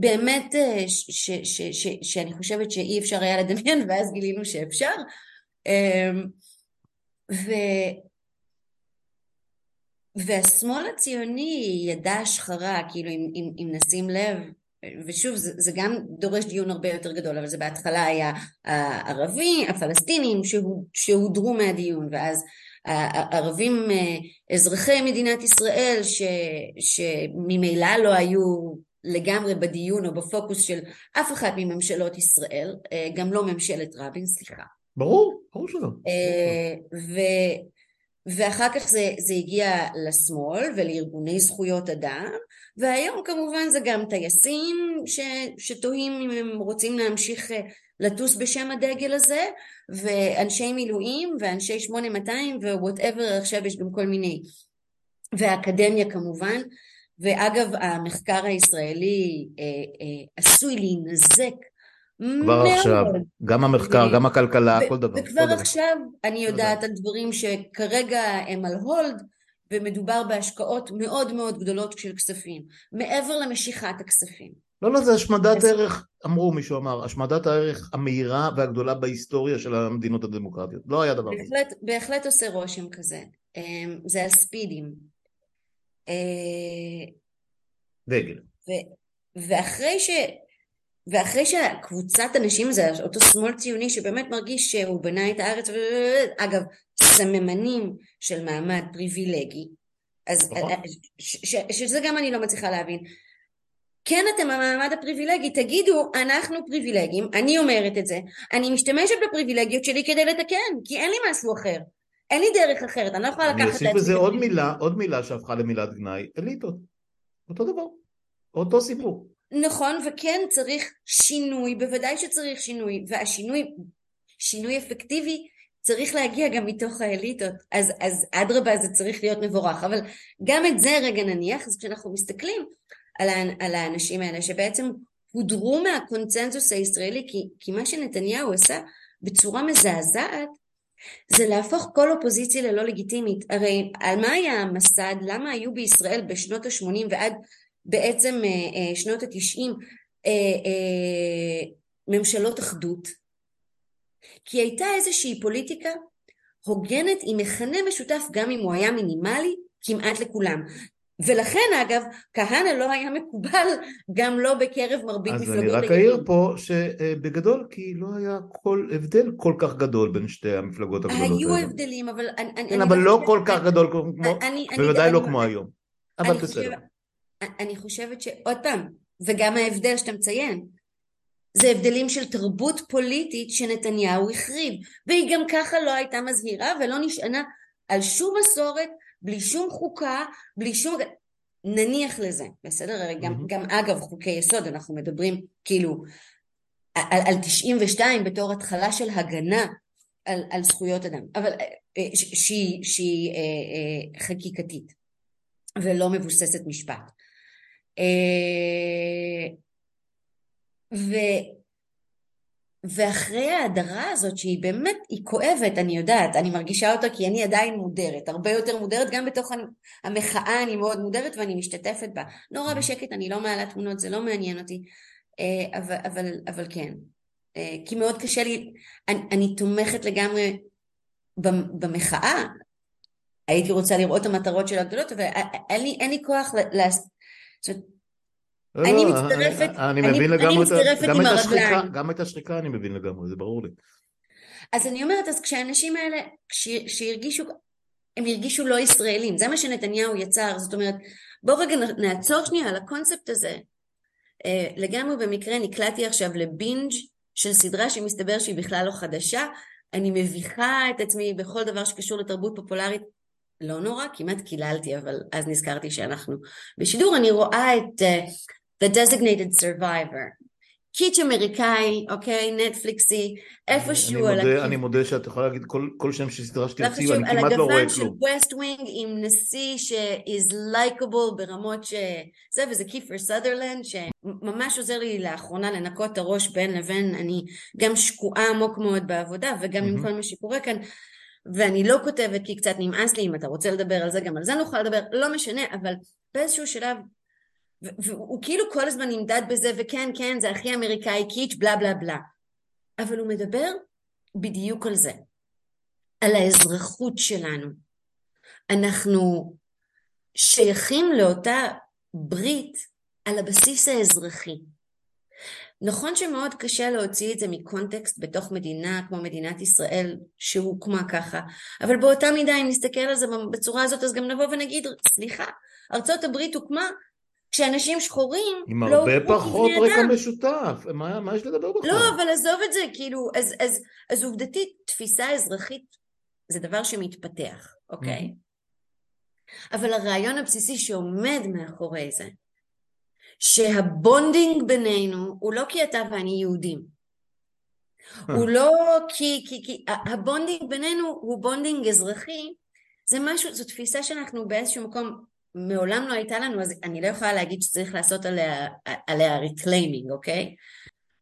באמת אה, ש, ש, ש, שאני חושבת שאי אפשר היה לדמיין ואז גילינו שאפשר. אמ, ו, והשמאל הציוני ידע השחרה כאילו אם, אם, אם נשים לב ושוב זה, זה גם דורש דיון הרבה יותר גדול אבל זה בהתחלה היה הערבים הפלסטינים שהודרו מהדיון ואז הערבים אה, אזרחי מדינת ישראל ש, שממילא לא היו לגמרי בדיון או בפוקוס של אף אחת מממשלות ישראל, אה, גם לא ממשלת רבין, סליחה. ברור, ברור שלא. אה, ו, ואחר כך זה, זה הגיע לשמאל ולארגוני זכויות אדם, והיום כמובן זה גם טייסים ש, שתוהים אם הם רוצים להמשיך אה, לטוס בשם הדגל הזה, ואנשי מילואים ואנשי 8200 ווואטאבר, עכשיו יש גם כל מיני, והאקדמיה כמובן, ואגב המחקר הישראלי אה, אה, עשוי להינזק כבר מאוד. עכשיו, גם המחקר, ו... גם הכלכלה, ו- כל דבר. וכבר כל עכשיו דבר. אני יודעת על דברים שכרגע הם על הולד, ומדובר בהשקעות מאוד מאוד גדולות של כספים, מעבר למשיכת הכספים. לא, לא, זה השמדת ערך, אמרו, מישהו אמר, השמדת הערך המהירה והגדולה בהיסטוריה של המדינות הדמוקרטיות. לא היה דבר בהחלט, כזה. בהחלט עושה רושם כזה. אמ, זה הספידים. אה, דגל. ואחרי ש... ואחרי שהקבוצת אנשים זה אותו שמאל ציוני שבאמת מרגיש שהוא בנה את הארץ, אגב, סממנים של מעמד פריבילגי, אז נכון. שזה גם אני לא מצליחה להבין. כן אתם המעמד הפריבילגי, תגידו אנחנו פריבילגים, אני אומרת את זה, אני משתמשת בפריבילגיות שלי כדי לתקן, כי אין לי משהו אחר. אין לי דרך אחרת, אני לא יכולה לקחת את זה. אני אוסיף בזה עוד מילה, עוד מילה שהפכה למילת גנאי, אליטות. אותו דבר, אותו סיפור. נכון, וכן צריך שינוי, בוודאי שצריך שינוי, והשינוי, שינוי אפקטיבי, צריך להגיע גם מתוך האליטות, אז, אז אדרבה זה צריך להיות מבורך, אבל גם את זה רגע נניח, אז כשאנחנו מסתכלים על, על האנשים האלה שבעצם הודרו מהקונצנזוס הישראלי, כי, כי מה שנתניהו עשה בצורה מזעזעת, זה להפוך כל אופוזיציה ללא לגיטימית. הרי על מה היה המסד? למה היו בישראל בשנות ה-80 ועד בעצם אה, אה, שנות ה-90 אה, ממשלות אחדות? כי הייתה איזושהי פוליטיקה הוגנת עם מכנה משותף גם אם הוא היה מינימלי כמעט לכולם. ולכן אגב, כהנא לא היה מקובל גם לא בקרב מרבית מפלגות אז אני רק אעיר פה שבגדול, כי לא היה כל הבדל כל כך גדול בין שתי המפלגות הגדולות היו האלה. הבדלים, אבל... אני, כן, אבל לא כל כך גדול כמו, בוודאי לא כמו היום. אבל בסדר. אני חושבת שעוד פעם, וגם ההבדל שאתה מציין, זה הבדלים של תרבות פוליטית שנתניהו החריב, והיא גם ככה לא הייתה מזהירה ולא נשענה על שום מסורת בלי שום חוקה, בלי שום... נניח לזה, בסדר? הרי גם. גם אגב חוקי יסוד אנחנו מדברים כאילו על, על 92 בתור התחלה של הגנה על, על זכויות אדם, אבל אה, שהיא, שהיא אה, אה, חקיקתית ולא מבוססת משפט. אה, ו, ואחרי ההדרה הזאת שהיא באמת, היא כואבת, אני יודעת, אני מרגישה אותה כי אני עדיין מודרת, הרבה יותר מודרת, גם בתוך המחאה אני מאוד מודרת ואני משתתפת בה. נורא בשקט, אני לא מעלה תמונות, זה לא מעניין אותי, אה, אבל, אבל, אבל כן. אה, כי מאוד קשה לי, אני, אני תומכת לגמרי במחאה, הייתי רוצה לראות את המטרות שלה הגדולות, אבל אין לי, אין לי כוח, לא, אני לא, מצטרפת, אני מבין לגמרי. גם את השחיקה אני מבין לגמרי, זה ברור לי. אז אני אומרת, אז כשהאנשים האלה, כשהרגישו, הם הרגישו לא ישראלים, זה מה שנתניהו יצר, זאת אומרת, בואו רגע נעצור שנייה על הקונספט הזה. אה, לגמרי במקרה נקלעתי עכשיו לבינג' של סדרה שמסתבר שהיא בכלל לא חדשה, אני מביכה את עצמי בכל דבר שקשור לתרבות פופולרית, לא נורא, כמעט קיללתי, אבל אז נזכרתי שאנחנו בשידור, אני רואה את uh, The Designated Survivor, קיץ' אמריקאי, אוקיי, נטפליקסי, איפשהו על הכיוון. אני מודה שאת יכולה להגיד כל, כל שם של סדרה שתרצי, ואני כמעט לא רואה כלום. על הגוון של West Wing עם נשיא ש-is likable ברמות ש... זה, וזה קיפר סאדרלנד, שממש עוזר לי לאחרונה לנקות את הראש בין לבין, אני גם שקועה עמוק מאוד בעבודה, וגם mm-hmm. עם כל מה שקורה כאן. ואני לא כותבת כי קצת נמאס לי, אם אתה רוצה לדבר על זה, גם על זה נוכל לדבר, לא משנה, אבל באיזשהו שלב והוא כאילו כל הזמן נמדד בזה, וכן, כן, זה הכי אמריקאי קיטש, בלה בלה בלה. אבל הוא מדבר בדיוק על זה, על האזרחות שלנו. אנחנו שייכים לאותה ברית על הבסיס האזרחי. נכון שמאוד קשה להוציא את זה מקונטקסט בתוך מדינה כמו מדינת ישראל שהוקמה ככה, אבל באותה מידה אם נסתכל על זה בצורה הזאת אז גם נבוא ונגיד סליחה, ארצות הברית הוקמה כשאנשים שחורים עם לא הרבה פחות רקע משותף, מה, מה יש לדבר בכלל? לא, אבל עזוב את זה, כאילו, אז, אז, אז עובדתית, תפיסה אזרחית זה דבר שמתפתח, אוקיי? Mm-hmm. אבל הרעיון הבסיסי שעומד מאחורי זה, שה bonding בינינו הוא לא כי אתה ואני יהודים. הוא לא כי, כי, כי ה bonding בינינו הוא bonding אזרחי, זה משהו, זו תפיסה שאנחנו באיזשהו מקום מעולם לא הייתה לנו, אז אני לא יכולה להגיד שצריך לעשות עליה, עליה reclaiming, אוקיי?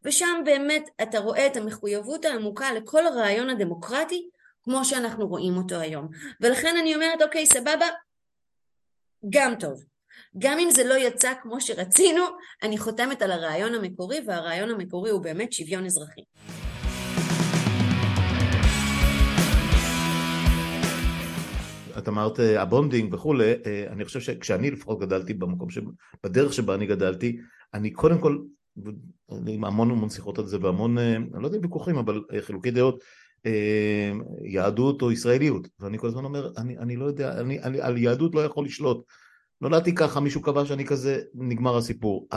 ושם באמת אתה רואה את המחויבות העמוקה לכל הרעיון הדמוקרטי כמו שאנחנו רואים אותו היום. ולכן אני אומרת, אוקיי, סבבה, גם טוב. גם אם זה לא יצא כמו שרצינו, אני חותמת על הרעיון המקורי, והרעיון המקורי הוא באמת שוויון אזרחי. את אמרת אה, ה bonding וכולי, אה, אני חושב שכשאני לפחות גדלתי במקום, ש... בדרך שבה אני גדלתי, אני קודם כל, עם המון המון שיחות על זה והמון, אה, אני לא יודע אם ויכוחים, אבל חילוקי דעות, יהדות או ישראליות, ואני כל הזמן אומר, אני, אני לא יודע, אני, אני על יהדות לא יכול לשלוט. נולדתי ככה, מישהו קבע שאני כזה, נגמר הסיפור.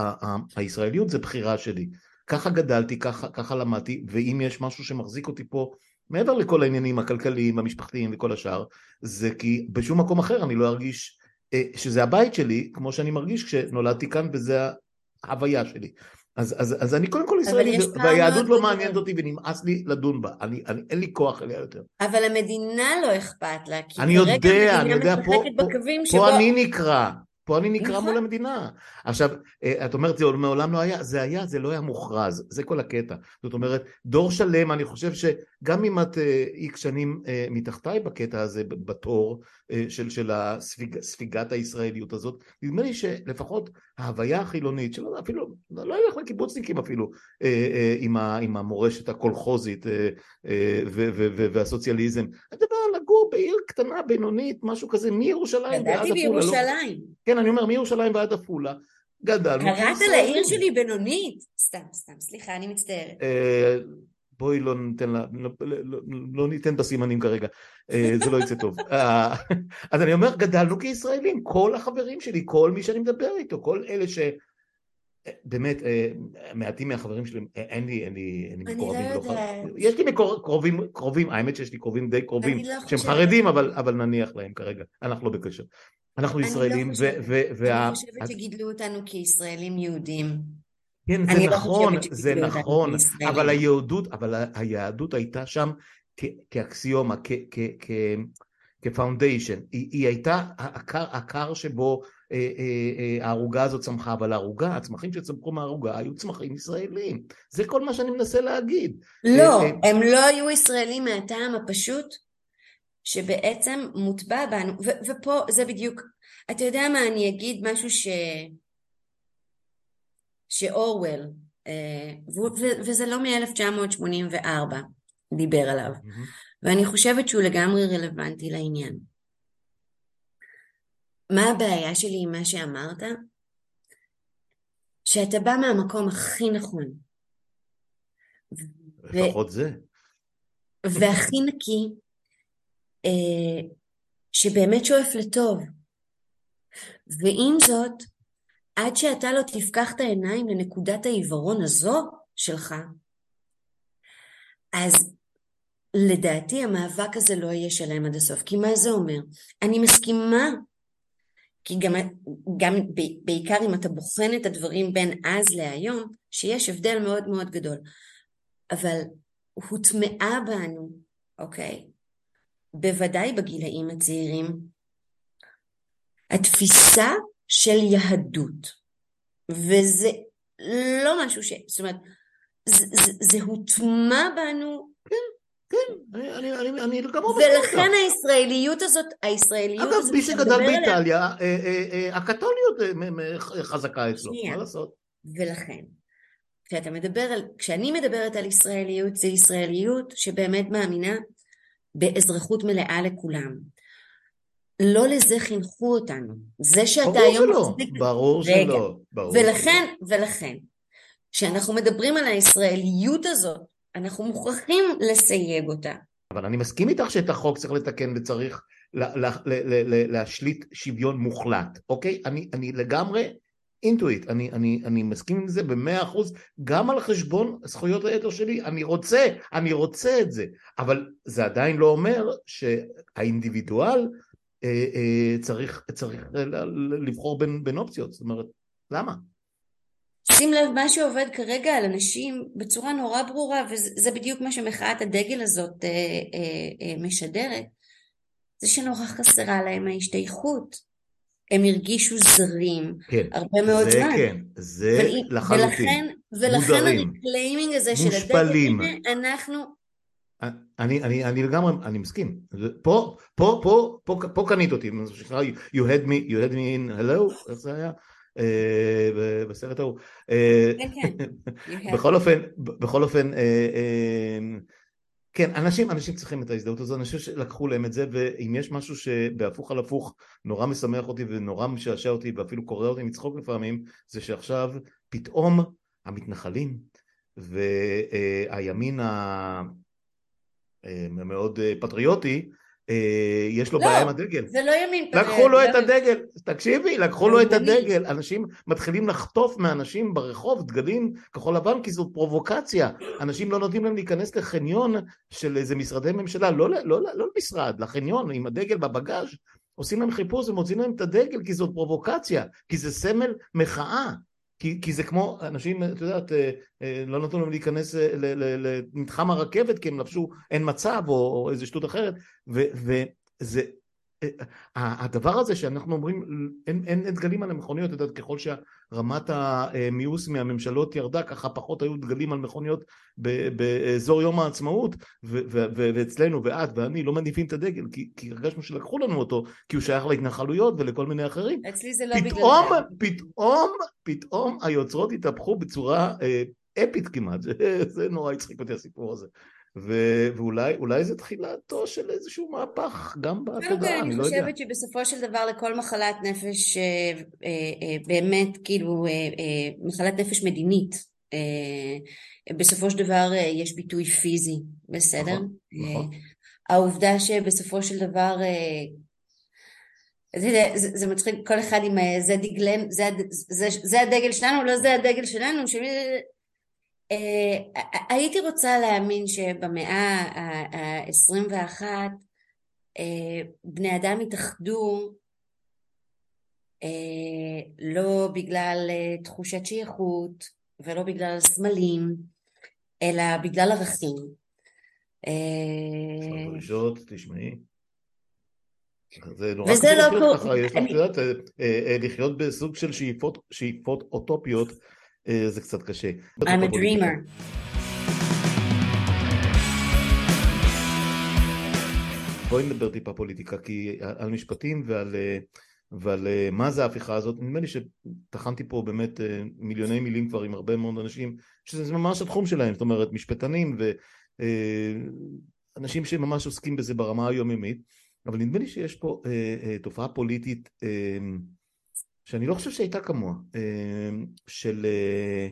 הישראליות זה בחירה שלי. ככה גדלתי, ככה, ככה למדתי, ואם יש משהו שמחזיק אותי פה מעבר לכל העניינים הכלכליים, המשפחתיים וכל השאר, זה כי בשום מקום אחר אני לא ארגיש אה, שזה הבית שלי, כמו שאני מרגיש כשנולדתי כאן וזה ההוויה שלי. אז, אז, אז אני קודם כל ישראלי, והיהדות לא מעניינת אותי ונמאס לי לדון בה, אני, אני, אין לי כוח אליה יותר. אבל המדינה לא אכפת לה, כי אני יודע, אני יודע, פה, פה, שבו... פה אני נקרא, פה אני נקרא מול המדינה. עכשיו, אה, את אומרת, זה מעולם לא היה, זה היה, זה לא היה מוכרז, זה כל הקטע. זאת אומרת, דור שלם, אני חושב שגם אם את איקס אה, שנים אה, מתחתיי בקטע הזה, בתור של, של הספיג, ספיגת הישראליות הזאת, נדמה לי שלפחות ההוויה החילונית, שלא אפילו, לא ילך לקיבוצניקים אפילו, עם, ה, עם המורשת הקולחוזית והסוציאליזם, הדבר לגור בעיר קטנה, בינונית, משהו כזה, מירושלים ועד עפולה. גדלתי לא- בירושלים. לא... כן, אני אומר, מירושלים ועד עפולה. גדלנו. קראת לעיר שלי בינונית? סתם, סתם, סליחה, אני מצטערת. בואי לא ניתן לה, לא, לא, לא, לא ניתן בסימנים כרגע, אה, זה לא יצא טוב. אה, אז אני אומר, גדלנו כישראלים, כל החברים שלי, כל מי שאני מדבר איתו, כל אלה ש... באמת, אה, מעטים מהחברים שלי, אין לי, אין לי, אין לי מקורבים. אני לא יודעת. יש לי מקור, קרובים, קרובים, האמת שיש לי קרובים די קרובים, לא שהם חרדים, אבל, אבל נניח להם כרגע, אנחנו לא בקשר. אנחנו ישראלים, ו... אני חושבת שגידלו אותנו כישראלים יהודים. כן, זה לא נכון, זה נכון, אבל היהדות, אבל היהדות הייתה שם כאקסיומה, כפאונדיישן, היא, היא הייתה הקר שבו אה, אה, אה, הערוגה הזאת צמחה, אבל הערוגה, הצמחים שצמחו מהערוגה היו צמחים ישראלים. זה כל מה שאני מנסה להגיד. לא, הם לא היו ישראלים מהטעם הפשוט שבעצם מוטבע בנו, ופה זה בדיוק, אתה יודע מה, אני אגיד משהו ש... שאורוול, ו- וזה לא מ-1984, דיבר עליו. ואני חושבת שהוא לגמרי רלוונטי לעניין. מה הבעיה שלי עם מה שאמרת? שאתה בא מהמקום הכי נכון. לפחות. זה. והכי נקי, אה, שבאמת שואף לטוב. ועם זאת, עד שאתה לא תפקח את העיניים לנקודת העיוורון הזו שלך, אז לדעתי המאבק הזה לא יהיה שלם עד הסוף. כי מה זה אומר? אני מסכימה כי גם, גם בעיקר אם אתה בוחן את הדברים בין אז להיום, שיש הבדל מאוד מאוד גדול. אבל הוטמעה בנו, אוקיי? בוודאי בגילאים הצעירים, התפיסה של יהדות. וזה לא משהו ש... זאת אומרת, זה, זה, זה הוטמע בנו כן, אני, אני, אני, אני גם אומר ולכן הישראליות הזאת, הישראליות הזאת... אגב, מי שגדל באיטליה, אה, אה, אה, הקתוליות חזקה אצלו, מה לעשות? ולכן, כשאתה מדבר על, כשאני מדברת על ישראליות, זה ישראליות שבאמת מאמינה באזרחות מלאה לכולם. לא לזה חינכו אותנו. זה שאתה ברור היום שלא, מחזיק... ברור רגע. שלא, ברור ולכן, שלא. ולכן, כשאנחנו מדברים על הישראליות הזאת, אנחנו מוכרחים לסייג אותה. אבל אני מסכים איתך שאת החוק צריך לתקן וצריך לה, לה, לה, לה, לה, להשליט שוויון מוחלט, אוקיי? אני, אני לגמרי אינטואיט, אני, אני, אני מסכים עם זה במאה אחוז, גם על חשבון זכויות היתר שלי, אני רוצה, אני רוצה את זה, אבל זה עדיין לא אומר שהאינדיבידואל צריך, צריך לבחור בין, בין אופציות, זאת אומרת, למה? שים לב, מה שעובד כרגע על אנשים בצורה נורא ברורה, וזה בדיוק מה שמחאת הדגל הזאת אה, אה, אה, משדרת, זה שנורא חסרה להם ההשתייכות. הם הרגישו זרים כן, הרבה מאוד זה זמן. זה כן, זה ול, לחלוטין. ולכן, ולכן ה reclaiming הזה של הדגל, אנחנו... אני, אני, אני לגמרי, אני מסכים. פה, פה, פה, פה, פה קנית אותי, you had me, you had me in hello, איך זה היה? אה, בסרט ההוא. אה, כן, כן. בכל אופן, בכל אופן, אה, כן, אנשים, אנשים צריכים את ההזדהות הזו, אני חושב שלקחו להם את זה, ואם יש משהו שבהפוך על הפוך נורא משמח אותי ונורא משעשע אותי ואפילו קורא אותי מצחוק לפעמים, זה שעכשיו פתאום המתנחלים והימין המאוד פטריוטי אה, יש לו לא, בעיה עם הדגל. זה לא ימין. לקחו לו את הדגל, תקשיבי, לקחו לו את הדגל. אנשים מתחילים לחטוף מאנשים ברחוב דגלים כחול לבן כי זאת פרובוקציה. אנשים לא נותנים להם להיכנס לחניון של איזה משרדי ממשלה, לא, לא, לא, לא למשרד, לחניון עם הדגל בבגאז' עושים להם חיפוש ומוצאים להם את הדגל כי זאת פרובוקציה, כי זה סמל מחאה. כי, כי זה כמו, אנשים, את יודעת, אה, אה, לא נתנו להם להיכנס אה, למתחם הרכבת כי הם לבשו אין מצב או, או איזה שטות אחרת, ו, וזה, הדבר הזה שאנחנו אומרים, אין, אין, אין דגלים על המכוניות, את יודעת, ככל שרמת המיאוס מהממשלות ירדה, ככה פחות היו דגלים על מכוניות באזור יום העצמאות, ו, ו, ו, ואצלנו, ואת ואני, לא מניפים את הדגל, כי, כי הרגשנו שלקחו לנו אותו, כי הוא שייך להתנחלויות ולכל מיני אחרים. אצלי זה לא פתאום, בגלל זה. פתאום, פתאום היוצרות התהפכו בצורה אה, אפית כמעט, זה, זה נורא הצחיק אותי הסיפור הזה. ו- ואולי זה תחילתו של איזשהו מהפך גם בתודעה, אני לא יודע. אני חושבת שבסופו של דבר לכל מחלת נפש אה, אה, אה, באמת כאילו מחלת נפש מדינית בסופו של דבר יש ביטוי פיזי, בסדר? נכון, נכון. העובדה שבסופו של דבר זה, זה, זה מצחיק, כל אחד עם זה דגלם, זה, זה, זה הדגל שלנו, לא זה הדגל שלנו, שמי... אה, הייתי רוצה להאמין שבמאה ה-21 אה, בני אדם התאחדו אה, לא בגלל תחושת שייכות ולא בגלל סמלים, אלא בגלל ערכים. דרישות, תשמעי. זה נורא וזה לא קורה. יש לך, את יודעת, לחיות בסוג של שאיפות אוטופיות אה, זה קצת קשה. I'm a dreamer. בואי נדבר טיפה פוליטיקה, כי על משפטים ועל, אה, ועל אה, מה זה ההפיכה הזאת, נדמה לי שטחנתי פה באמת מיליוני מילים כבר עם הרבה מאוד אנשים, שזה ממש התחום שלהם, זאת אומרת משפטנים ואנשים שממש עוסקים בזה ברמה היומיומית, אבל נדמה לי שיש פה תופעה פוליטית שאני לא חושב שהייתה כמוה, אמ, של, אה,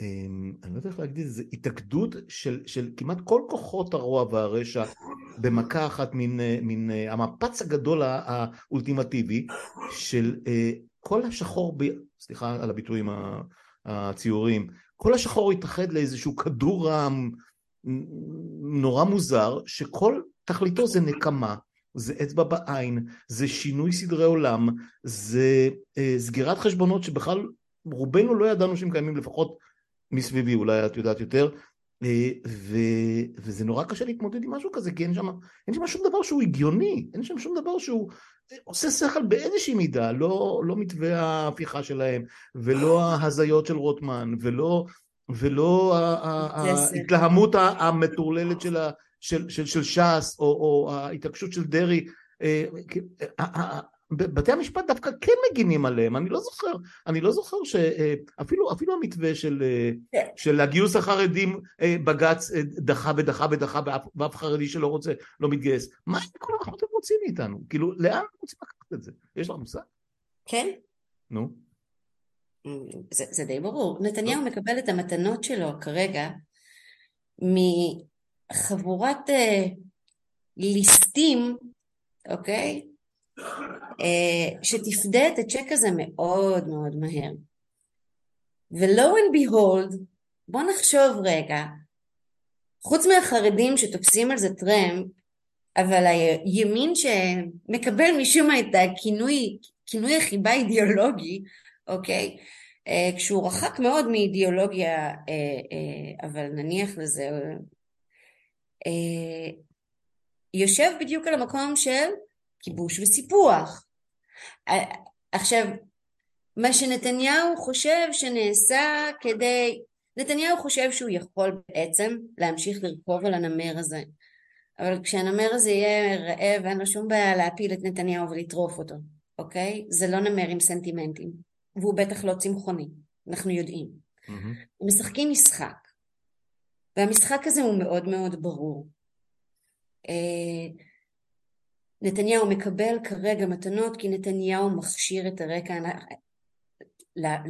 אמ, אני לא יודע איך להגיד את זה, התאגדות של, של כמעט כל כוחות הרוע והרשע במכה אחת, מין, אה, מין אה, המפץ הגדול האולטימטיבי של כל השחור, ב... סליחה על הביטויים הציוריים, כל השחור התאחד לאיזשהו כדור נורא מוזר, שכל תכליתו זה נקמה, זה אצבע בעין, זה שינוי סדרי עולם, זה אה, סגירת חשבונות שבכלל רובנו לא ידענו שהם קיימים לפחות מסביבי, אולי את יודעת יותר, אה, ו, וזה נורא קשה להתמודד עם משהו כזה, כי אין שם, אין שם שום דבר שהוא הגיוני, אין שם שום דבר שהוא אה, עושה שכל באיזושהי מידה, לא, לא מתווה ההפיכה שלהם, ולא ההזיות של רוטמן, ולא, ולא ההתלהמות המטורללת של, של, של, של ש"ס, או, או ההתעקשות של דרעי. אה, בתי המשפט דווקא כן מגינים עליהם, אני לא זוכר, אני לא זוכר שאפילו אפילו המתווה של, כן. של הגיוס החרדים אה, בג"ץ אה, דחה ודחה ודחה ואף חרדי שלא רוצה לא מתגייס. מה כל כך אתם רוצים מאיתנו? כאילו, לאן רוצים לקחת את זה? יש לך מושג? כן. נו. זה, זה די ברור. נתניהו מקבל את המתנות שלו כרגע מחבורת אה, ליסטים, אוקיי? אה, שתפדה את הצ'ק הזה מאוד מאוד מהר. ולו and behold, בוא נחשוב רגע, חוץ מהחרדים שתופסים על זה טרמפ, אבל הימין שמקבל משום מה את הכינוי, כינוי החיבה אידיאולוגי, אוקיי? אה, כשהוא רחק מאוד מאידיאולוגיה, אה, אבל נניח לזה, יושב בדיוק על המקום של כיבוש וסיפוח. עכשיו, מה שנתניהו חושב שנעשה כדי... נתניהו חושב שהוא יכול בעצם להמשיך לרכוב על הנמר הזה. אבל כשהנמר הזה יהיה רעב, אין לו שום בעיה להפיל את נתניהו ולטרוף אותו, אוקיי? זה לא נמר עם סנטימנטים. והוא בטח לא צמחוני, אנחנו יודעים. Mm-hmm. משחקים משחק. והמשחק הזה הוא מאוד מאוד ברור. אה, נתניהו מקבל כרגע מתנות כי נתניהו מכשיר את הרקע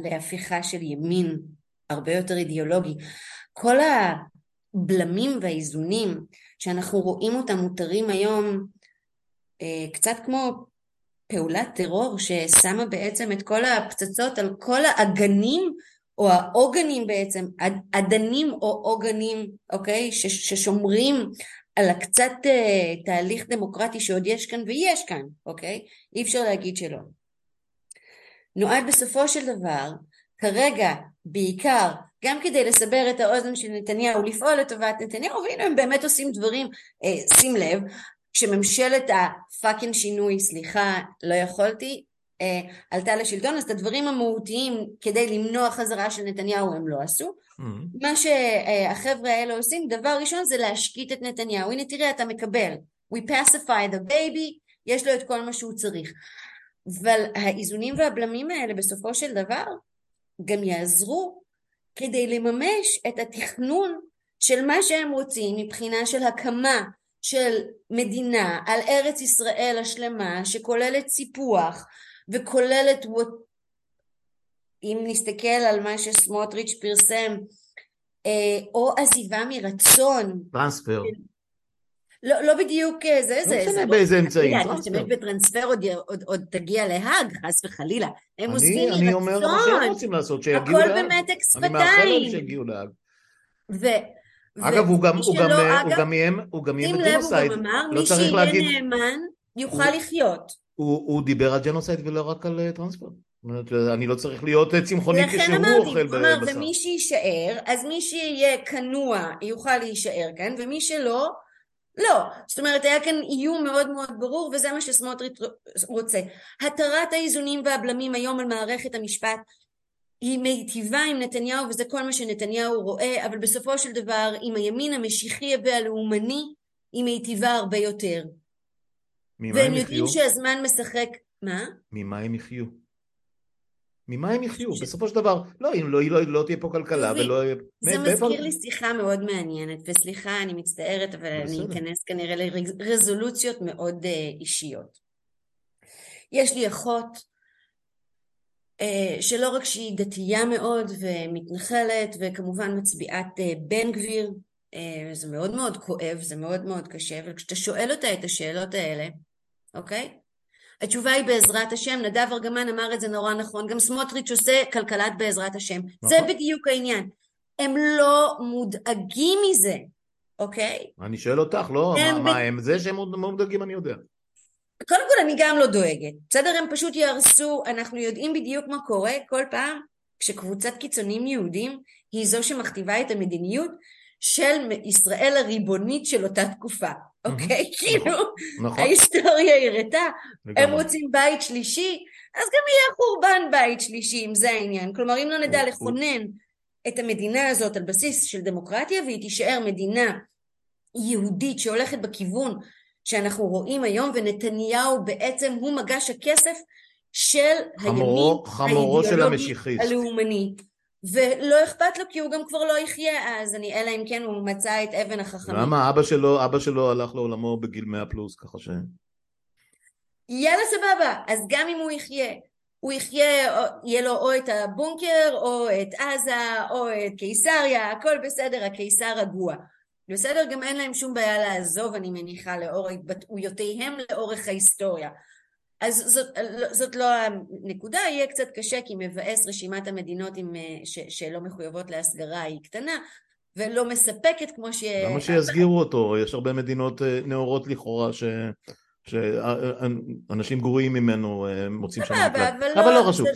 להפיכה של ימין הרבה יותר אידיאולוגי. כל הבלמים והאיזונים שאנחנו רואים אותם מותרים היום אה, קצת כמו פעולת טרור ששמה בעצם את כל הפצצות על כל האגנים או העוגנים בעצם, אדנים או עוגנים, אוקיי, ששומרים על הקצת uh, תהליך דמוקרטי שעוד יש כאן ויש כאן, אוקיי? אי אפשר להגיד שלא. נועד בסופו של דבר, כרגע בעיקר, גם כדי לסבר את האוזן של נתניהו, לפעול לטובת נתניהו, והנה הם באמת עושים דברים, uh, שים לב, כשממשלת הפאקינג שינוי, סליחה, לא יכולתי, עלתה לשלטון, אז את הדברים המהותיים כדי למנוע חזרה של נתניהו הם לא עשו. Mm-hmm. מה שהחבר'ה האלה עושים, דבר ראשון זה להשקיט את נתניהו. הנה תראה, אתה מקבל. We pacify the baby, יש לו את כל מה שהוא צריך. אבל האיזונים והבלמים האלה בסופו של דבר גם יעזרו כדי לממש את התכנון של מה שהם רוצים מבחינה של הקמה של מדינה על ארץ ישראל השלמה שכוללת סיפוח וכוללת אם נסתכל על מה שסמוטריץ' פרסם, אה, או עזיבה מרצון. טרנספר. לא, לא בדיוק אה, זה, זה. לא משנה באיזה אמצעים. אתה משתמש בטרנספר עוד, עוד, עוד תגיע להאג, חס וחלילה. הם עושים מרצון. אני אומר מה שהם רוצים לעשות, שיגיעו להאג. הכל במתק שפתיים. אני מאחל להם שיגיעו להאג. ו... אגב, הוא גם, הוא גם, אגב, הוא גם איים, הוא גם איים. שים לב, הוא גם אמר, לא מי שיהיה נאמן יוכל לחיות. הוא, הוא דיבר על ג'נוסייד ולא רק על טרנספר. אני לא צריך להיות צמחוני כשהוא אוכל בשר. אמר, ומי שיישאר, אז מי שיהיה כנוע יוכל להישאר כאן, ומי שלא, לא. זאת אומרת, היה כאן איום מאוד מאוד ברור, וזה מה שסמוטריץ' רוצה. התרת האיזונים והבלמים היום על מערכת המשפט היא מיטיבה עם נתניהו, וזה כל מה שנתניהו רואה, אבל בסופו של דבר, עם הימין המשיחי והלאומני, היא מיטיבה הרבה יותר. ממה הם יחיו? והם יודעים שהזמן משחק... מה? ממה הם יחיו? ממה הם יחיו? בסופו של דבר, לא, אם לא, לא, לא תהיה פה כלכלה ולא... זה מזכיר לי שיחה מאוד מעניינת, וסליחה, אני מצטערת, אבל אני אכנס כנראה לרזולוציות מאוד uh, אישיות. יש לי אחות uh, שלא רק שהיא דתייה מאוד ומתנחלת, וכמובן מצביעת uh, בן גביר, uh, זה מאוד מאוד כואב, זה מאוד מאוד קשה, וכשאתה שואל אותה את השאלות האלה, אוקיי? התשובה היא בעזרת השם, נדב ארגמן אמר את זה נורא נכון, גם סמוטריץ' עושה כלכלת בעזרת השם. נכון. זה בדיוק העניין. הם לא מודאגים מזה, אוקיי? אני שואל אותך, לא, מה, ב... מה הם? זה שהם מודאגים אני יודע. קודם כל אני גם לא דואגת, בסדר? הם פשוט יהרסו, אנחנו יודעים בדיוק מה קורה כל פעם כשקבוצת קיצונים יהודים היא זו שמכתיבה את המדיניות של ישראל הריבונית של אותה תקופה, אוקיי? כאילו, נכון. ההיסטוריה הראתה, הם רוצים בית שלישי, אז גם יהיה חורבן בית שלישי, אם זה העניין. כלומר, אם לא נדע לכונן את המדינה הזאת על בסיס של דמוקרטיה, והיא תישאר מדינה יהודית שהולכת בכיוון שאנחנו רואים היום, ונתניהו בעצם הוא מגש הכסף של חמורו, הימין האידיאולוגי הלאומני. ולא אכפת לו כי הוא גם כבר לא יחיה אז, אני, אלא אם כן הוא מצא את אבן החכמים. למה אבא שלו, אבא שלו הלך לעולמו בגיל 100 פלוס, ככה ש... יאללה סבבה, אז גם אם הוא יחיה, הוא יחיה, יהיה לו או את הבונקר, או את עזה, או את קיסריה, הכל בסדר, הקיסר רגוע. בסדר? גם אין להם שום בעיה לעזוב, אני מניחה, לאור התבטאויותיהם לאורך ההיסטוריה. אז זאת, זאת לא הנקודה, יהיה קצת קשה כי מבאס רשימת המדינות עם, ש, שלא מחויבות להסגרה היא קטנה ולא מספקת כמו ש... למה שיסגירו אותו? יש הרבה מדינות אה, נאורות לכאורה ש... שאנשים גרועים ממנו אה, מוצאים שם מקלט, אבל לא חשוב.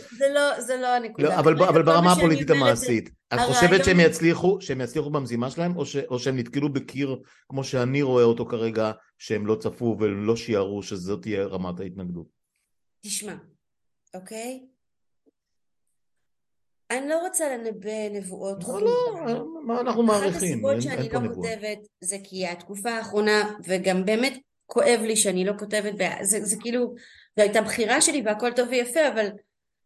זה לא הנקודה. לא, אבל ברמה הפוליטית המעשית, את חושבת שהם יצליחו שהם יצליחו במזימה שלהם או שהם נתקלו בקיר כמו שאני רואה אותו כרגע שהם לא צפו ולא שיערו שזאת תהיה רמת ההתנגדות? תשמע, אוקיי? אני לא רוצה לנבא נבואות לא, לא, מה אנחנו מעריכים? אחת הסיבות שאני לא כותבת זה כי התקופה האחרונה, וגם באמת כואב לי שאני לא כותבת, זה, זה כאילו, זו הייתה בחירה שלי והכל טוב ויפה, אבל,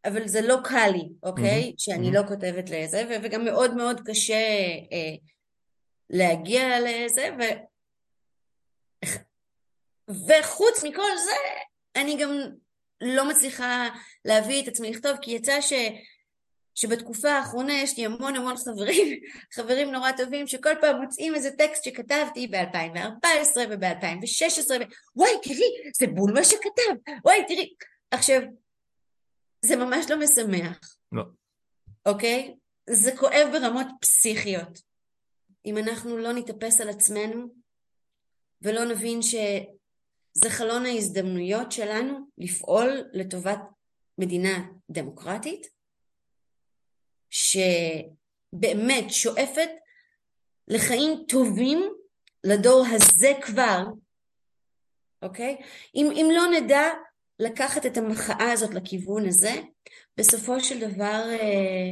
אבל זה לא קל לי, אוקיי? Mm-hmm. שאני mm-hmm. לא כותבת לזה, ו, וגם מאוד מאוד קשה אה, להגיע לזה, ו... וחוץ מכל זה, אני גם לא מצליחה להביא את עצמי לכתוב, כי יצא ש... שבתקופה האחרונה יש לי המון המון חברים, חברים נורא טובים, שכל פעם מוצאים איזה טקסט שכתבתי ב-2014 וב-2016, ו... וואי, תראי, זה בול מה שכתב, וואי, תראי. עכשיו, זה ממש לא משמח. לא. אוקיי? זה כואב ברמות פסיכיות. אם אנחנו לא נתאפס על עצמנו, ולא נבין שזה חלון ההזדמנויות שלנו לפעול לטובת מדינה דמוקרטית, שבאמת שואפת לחיים טובים לדור הזה כבר, אוקיי? אם, אם לא נדע לקחת את המחאה הזאת לכיוון הזה, בסופו של דבר, אה,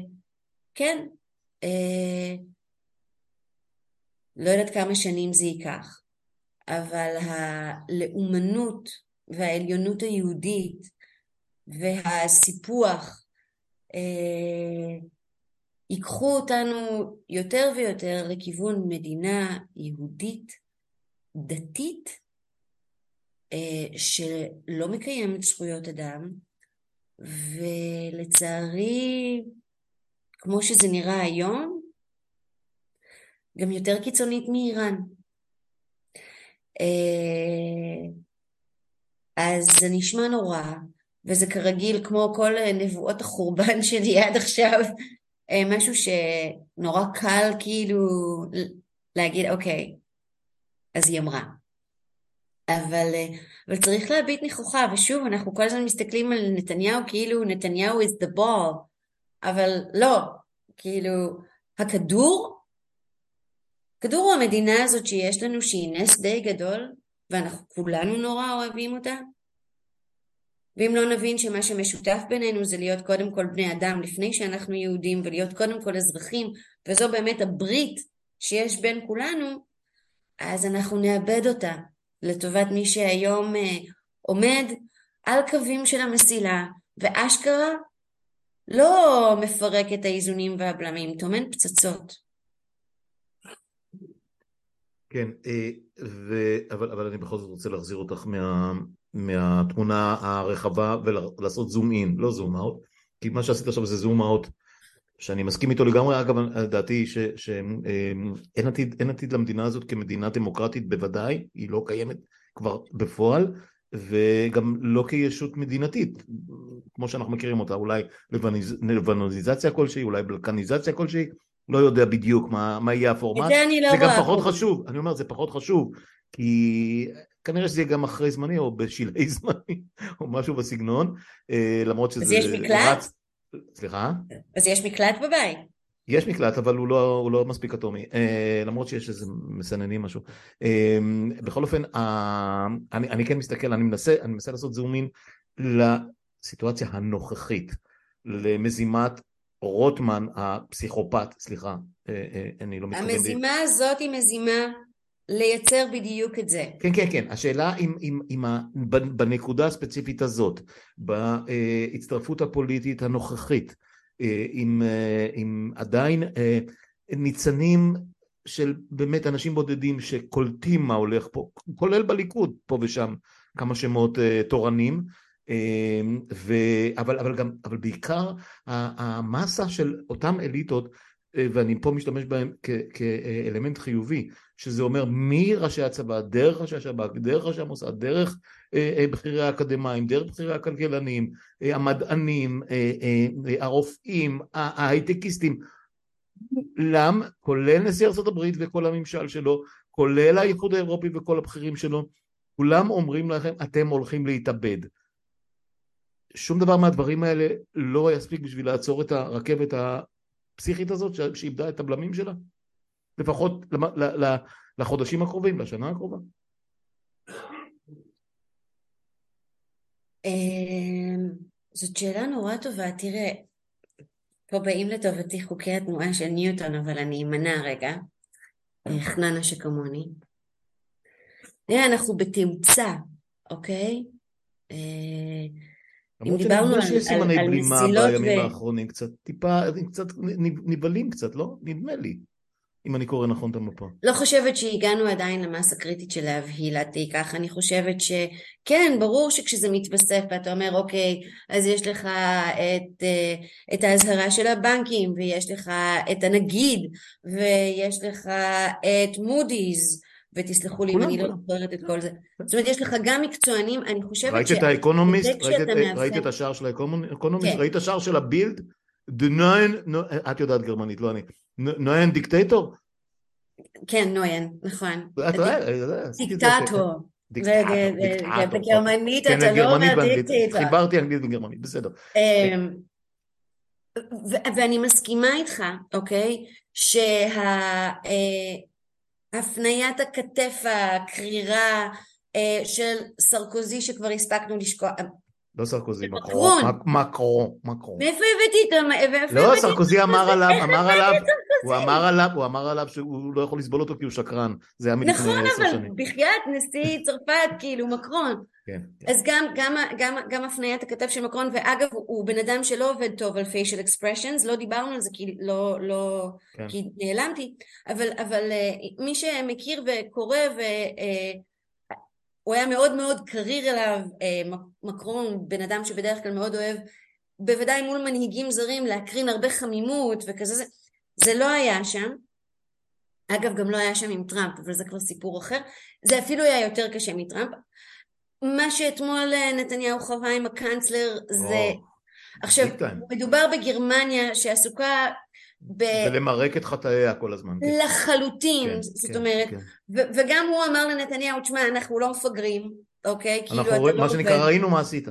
כן, אה, לא יודעת כמה שנים זה ייקח, אבל הלאומנות והעליונות היהודית והסיפוח אה, ייקחו אותנו יותר ויותר לכיוון מדינה יהודית, דתית, אה, שלא מקיימת זכויות אדם, ולצערי, כמו שזה נראה היום, גם יותר קיצונית מאיראן. אה, אז זה נשמע נורא, וזה כרגיל כמו כל נבואות החורבן שלי עד עכשיו, אה, משהו שנורא קל כאילו להגיד אוקיי, אז היא אמרה. אבל, אה, אבל צריך להביט נכוחה, ושוב, אנחנו כל הזמן מסתכלים על נתניהו כאילו נתניהו is the ball, אבל לא, כאילו, הכדור, כדור הוא המדינה הזאת שיש לנו שהיא נס די גדול, ואנחנו כולנו נורא אוהבים אותה, ואם לא נבין שמה שמשותף בינינו זה להיות קודם כל בני אדם לפני שאנחנו יהודים ולהיות קודם כל אזרחים וזו באמת הברית שיש בין כולנו אז אנחנו נאבד אותה לטובת מי שהיום אה, עומד על קווים של המסילה ואשכרה לא מפרק את האיזונים והבלמים, טומן פצצות. כן, אה, ו... אבל, אבל אני בכל זאת רוצה להחזיר אותך מה... מהתמונה הרחבה ולעשות זום אין, לא זום אאוט, כי מה שעשית עכשיו זה זום אאוט שאני מסכים איתו לגמרי, אגב דעתי שאין עתיד, עתיד למדינה הזאת כמדינה דמוקרטית בוודאי, היא לא קיימת כבר בפועל וגם לא כישות מדינתית, כמו שאנחנו מכירים אותה, אולי לבנוניזציה כלשהי, אולי בלקניזציה כלשהי, לא יודע בדיוק מה, מה יהיה הפורמט, זה, לא זה גם פחות חשוב, אני אומר זה פחות חשוב, כי כנראה שזה יהיה גם אחרי זמני או בשלהי זמני או משהו בסגנון, למרות שזה... אז יש מקלט? רץ... סליחה? אז יש מקלט בבית. יש מקלט אבל הוא לא, הוא לא מספיק אטומי למרות שיש איזה מסננים משהו בכל אופן אני, אני כן מסתכל אני מנסה, אני מנסה לעשות זומין לסיטואציה הנוכחית למזימת רוטמן הפסיכופת, סליחה, אה, אה, אני לא מתכוון... המזימה. הזאת היא מזימה לייצר בדיוק את זה. כן, כן, כן. השאלה אם, אם, אם ה, בנקודה הספציפית הזאת, בהצטרפות הפוליטית הנוכחית, אה, אם, אם עדיין ניצנים של באמת אנשים בודדים שקולטים מה הולך פה, כולל בליכוד, פה ושם כמה שמות תורנים, ו... אבל, אבל, גם, אבל בעיקר המסה של אותם אליטות אה, ואני פה משתמש בהם כאלמנט חיובי, שזה אומר מראשי הצבא, דרך ראשי השב"כ, דרך ראשי המוסד, דרך אה, אה, בכירי האקדמאים, דרך בכירי הכלכלנים, המדענים, הרופאים, ההייטקיסטים, כולם, כולל נשיא ארה"ב וכל הממשל שלו, כולל האיחוד האירופי וכל הבכירים שלו, כולם אומרים לכם אתם הולכים להתאבד. שום דבר מהדברים האלה לא יספיק בשביל לעצור את הרכבת הפסיכית הזאת שאיבדה את הבלמים שלה? לפחות לחודשים הקרובים, לשנה הקרובה. אמ, זאת שאלה נורא טובה, תראה, פה באים לטובתי חוקי התנועה של ניוטון, אבל אני אמנע רגע, חננה שכמוני. תראה, אנחנו בתאוצה, אוקיי? אם דיברנו על, שיש סימני בלימה בימים ו... האחרונים, קצת טיפה, קצת נבהלים קצת, לא? נדמה לי, אם אני קורא נכון את המפה. לא חושבת שהגענו עדיין למסה קריטית של להבהיל עד כך, אני חושבת שכן, ברור שכשזה מתווסף ואתה אומר אוקיי, אז יש לך את, אה, את האזהרה של הבנקים, ויש לך את הנגיד, ויש לך את מודי'ס, ותסלחו לי אם אני לא זוכרת את כל זה. זאת אומרת, יש לך גם מקצוענים, אני חושבת ש... ראית את האקונומיסט? ראית את השער של האקונומיסט? כן. ראית את השער של הבילד? את יודעת גרמנית, לא אני. Neuen Diktator? כן, נויין, נכון. דיקטטור. בגרמנית כן, אתה לא אומר דיקטטור. חיברתי אנגלית וגרמנית, בסדר. אמ, ואני מסכימה איתך, אוקיי? שה... הפניית הכתף הקרירה אה, של סרקוזי שכבר הספקנו לשקוע. לא סרקוזי, מקרון. מקרון. מקרון. מאיפה הבאתי את זה? לא, סרקוזי אמר עליו, אמר עליו, הוא אמר עליו, הוא אמר עליו שהוא לא יכול לסבול אותו כי הוא שקרן. זה היה מלפני עשר שנים. נכון, אבל בחייאת נשיא צרפת, כאילו, מקרון. כן, כן. אז גם, גם, גם, גם הפניית הכתב של מקרון, ואגב, הוא בן אדם שלא עובד טוב על facial expressions, לא דיברנו על זה כי לא, לא, כן. כי נעלמתי, אבל, אבל אה, מי שמכיר וקורא ו... הוא היה מאוד מאוד קריר אליו, אה, מקרון, בן אדם שבדרך כלל מאוד אוהב, בוודאי מול מנהיגים זרים, להקרין הרבה חמימות וכזה, זה, זה לא היה שם. אגב, גם לא היה שם עם טראמפ, אבל זה כבר סיפור אחר. זה אפילו היה יותר קשה מטראמפ. מה שאתמול אה, נתניהו חווה עם הקאנצלר זה... Oh, עכשיו, מדובר בגרמניה שעסוקה ב... ולמרק את חטאיה כל הזמן. כן. לחלוטין, כן, זאת כן, אומרת, כן. ו- וגם הוא אמר לנתניהו, תשמע, אנחנו לא מפגרים, אוקיי? כאילו אנחנו רואים, לא מה שנקרא, ראינו מה עשית.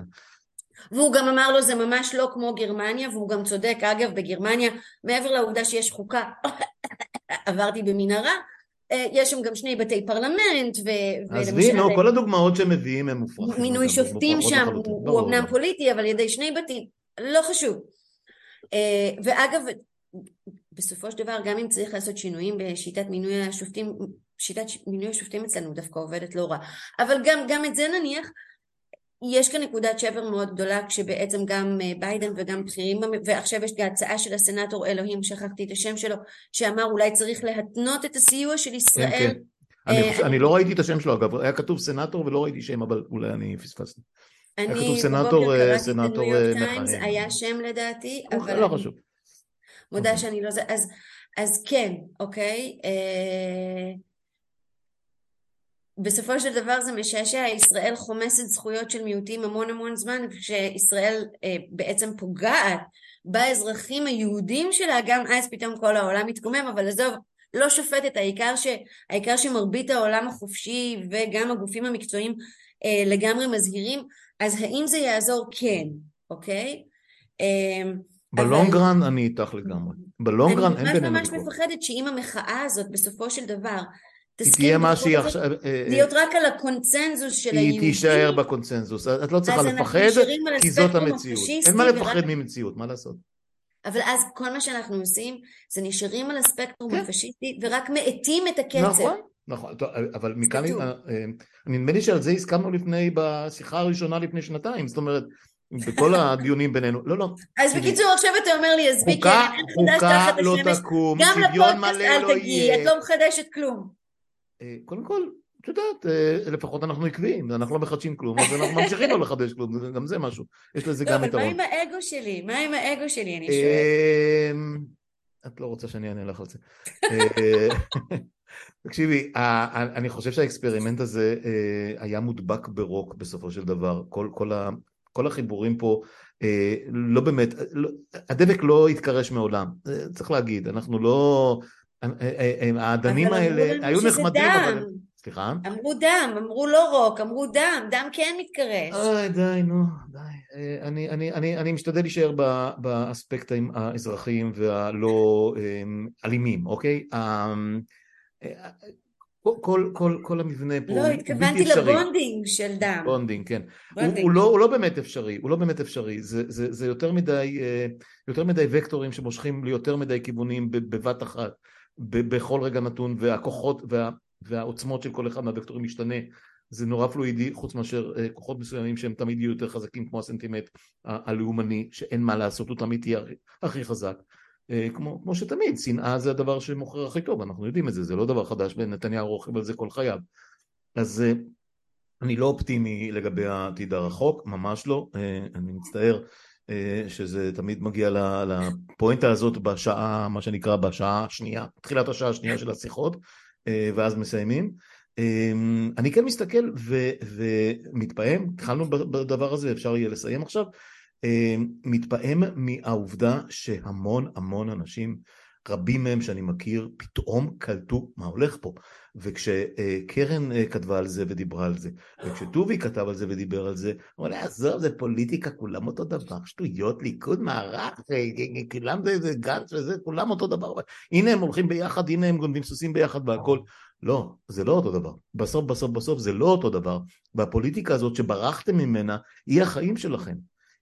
והוא גם אמר לו, זה ממש לא כמו גרמניה, והוא גם צודק, אגב, בגרמניה, מעבר לעובדה שיש חוקה, עברתי במנהרה, אה, יש שם גם שני בתי פרלמנט, ו... עזבי, נו, כל הדוגמאות שהם מביאים הם מופרכים. מינוי שופטים שם הוא אמנם פוליטי, אבל על ידי שני בתים, לא חשוב. אה, ואגב, בסופו של דבר, גם אם צריך לעשות שינויים בשיטת מינוי השופטים, שיטת מינוי השופטים אצלנו דווקא עובדת לא רע. אבל גם, גם את זה נניח, יש כאן נקודת שבר מאוד גדולה כשבעצם גם אה, ביידן וגם בכירים ועכשיו יש הצעה של הסנאטור אלוהים שכחתי את השם שלו שאמר אולי צריך להתנות את הסיוע של ישראל כן, כן. אני, אה, אני לא ראיתי את השם שלו אגב היה כתוב סנאטור ולא ראיתי שם אבל אולי אני פספסתי אני קראתי את הניו יורק טיימס היה שם לדעתי אבל לא חשוב מודה אוקיי. שאני לא זה אז, אז כן אוקיי אה, בסופו של דבר זה משעשע, ישראל חומסת זכויות של מיעוטים המון המון זמן, כשישראל אה, בעצם פוגעת באזרחים היהודים שלה, גם אז פתאום כל העולם מתקומם, אבל עזוב, לא שופטת, העיקר, ש, העיקר שמרבית העולם החופשי וגם הגופים המקצועיים אה, לגמרי מזהירים, אז האם זה יעזור? כן, אוקיי? אה, בלונגרן. אני איתך לגמרי. בלונגרן אין בינינו... אני ממש ממש מפחדת שאם המחאה הזאת בסופו של דבר עכשיו... אה, אה, להיות רק על הקונצנזוס של היהודים. היא תישאר בקונצנזוס. את לא צריכה לפחד, כי זאת המציאות. אין מה לפחד ממציאות, מה לעשות? אבל אז כל מה שאנחנו עושים זה נשארים על הספקטרום כן. הפשיסטי ורק מאטים את הקצב. נכון, נכון, אבל מכאן, אה, נדמה לי שעל זה הסכמנו לפני, בשיחה הראשונה לפני שנתיים, זאת אומרת, בכל הדיונים בינינו, לא לא. אז בקיצור עכשיו אתה אומר לי, אז ביקר, חוקה לא תקום, שוויון מלא לא יהיה. את לא מחדשת כלום. אה, קודם כל, את יודעת, אה, לפחות אנחנו עקביים, אנחנו לא מחדשים כלום, אז אנחנו ממשיכים לא לחדש כלום, גם זה משהו, יש לזה גם יתרון. לא, אבל מה עם האגו שלי? מה עם האגו שלי, אני שואלת? אמ, את לא רוצה שאני אענה לך על זה. אה, תקשיבי, אני חושב שה experiment הזה היה מודבק ברוק בסופו של דבר, כל, כל, ה, כל החיבורים פה, לא באמת, לא, הדבק לא התקרש מעולם, צריך להגיד, אנחנו לא, האדנים האלה היו נחמדים, אבל... סליחה? אמרו דם, אמרו לא רוק, אמרו דם, דם כן מתקרש. אוי, די, נו, די. אה, אני, אני, אני, אני משתדל להישאר באספקטים האזרחיים והלא אמ, אלימים, אוקיי? אה, כל, כל, כל המבנה פה לא, התכוונתי ל bonding של דם. bonding, כן. bonding. הוא, הוא, לא, הוא לא באמת אפשרי, הוא לא באמת אפשרי. זה, זה, זה יותר מדי, אה, יותר מדי וקטורים שמושכים ליותר מדי כיוונים בבת אחת. בכל רגע נתון והכוחות וה, והעוצמות של כל אחד מהוקטורים משתנה זה נורא פלואידי חוץ מאשר uh, כוחות מסוימים שהם תמיד יהיו יותר חזקים כמו הסנטימט הלאומני שאין מה לעשות הוא תמיד יהיה הכי חזק כמו, כמו שתמיד שנאה זה הדבר שמוכר הכי טוב אנחנו יודעים את זה זה לא דבר חדש ונתניהו רוכב על זה כל חייו אז uh, אני לא אופטימי לגבי העתיד הרחוק ממש לא uh, אני מצטער אה, שזה תמיד מגיע לפואנטה הזאת בשעה, מה שנקרא בשעה השנייה, תחילת השעה השנייה של השיחות, אה, ואז מסיימים. אה, אני כן מסתכל ו, ומתפעם, התחלנו בדבר הזה, אפשר יהיה לסיים עכשיו, מתפעם מהעובדה שהמון המון אנשים רבים מהם שאני מכיר פתאום קלטו מה הולך פה. וכשקרן אה, כתבה על זה ודיברה על זה וכשטובי כתב על זה ודיבר על זה הוא אומר עזוב זה פוליטיקה כולם אותו דבר שטויות ליכוד מערך אה, אה, כולם זה גנץ וזה כולם אותו דבר. הנה הם הולכים ביחד הנה הם גונבים סוסים ביחד והכל. לא זה לא אותו דבר. בסוף בסוף בסוף זה לא אותו דבר. והפוליטיקה הזאת שברחתם ממנה היא החיים שלכם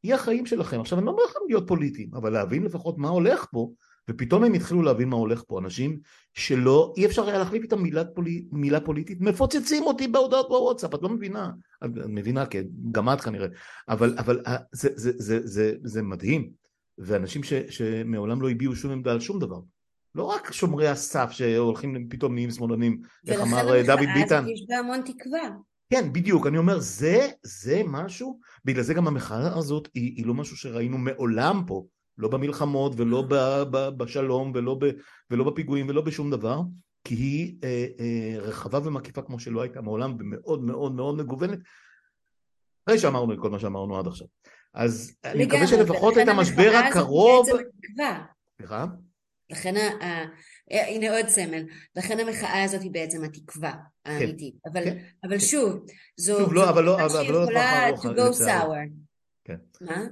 היא החיים שלכם. עכשיו אני לא אומר לכם להיות פוליטיים אבל להבין לפחות מה הולך פה ופתאום הם התחילו להבין מה הולך פה, אנשים שלא, אי אפשר היה להחליף איתם מילה, פולי, מילה פוליטית, מפוצצים אותי בהודעות בוואטסאפ, את לא מבינה, את מבינה, כן, גם את כנראה, אבל, אבל אה, זה, זה, זה, זה, זה מדהים, ואנשים ש, שמעולם לא הביעו שום עמדה על שום דבר, לא רק שומרי הסף שהולכים פתאום נהיים שמאלנים, איך אמר אה, דוד ביטן. ולכן המחאה יש בה המון תקווה. כן, בדיוק, אני אומר, זה, זה משהו, בגלל זה גם המחאה הזאת היא, היא לא משהו שראינו מעולם פה, לא במלחמות ולא ב, ב, בשלום ולא, ב, ולא בפיגועים ולא בשום דבר, כי היא אה, אה, רחבה ומקיפה כמו שלא הייתה מעולם ומאוד מאוד מאוד מגוונת, אחרי שאמרנו את כל מה שאמרנו עד עכשיו. אז אני מקווה שלפחות את המשבר הקרוב... סליחה? לכן, ה... הנה עוד סמל, לכן המחאה הזאת היא בעצם התקווה האמיתית. כן, אבל, כן, אבל שוב, זו... שוב, לא, אבל לא, אבל לא לטווח ארוך. to go sour. כן. מה?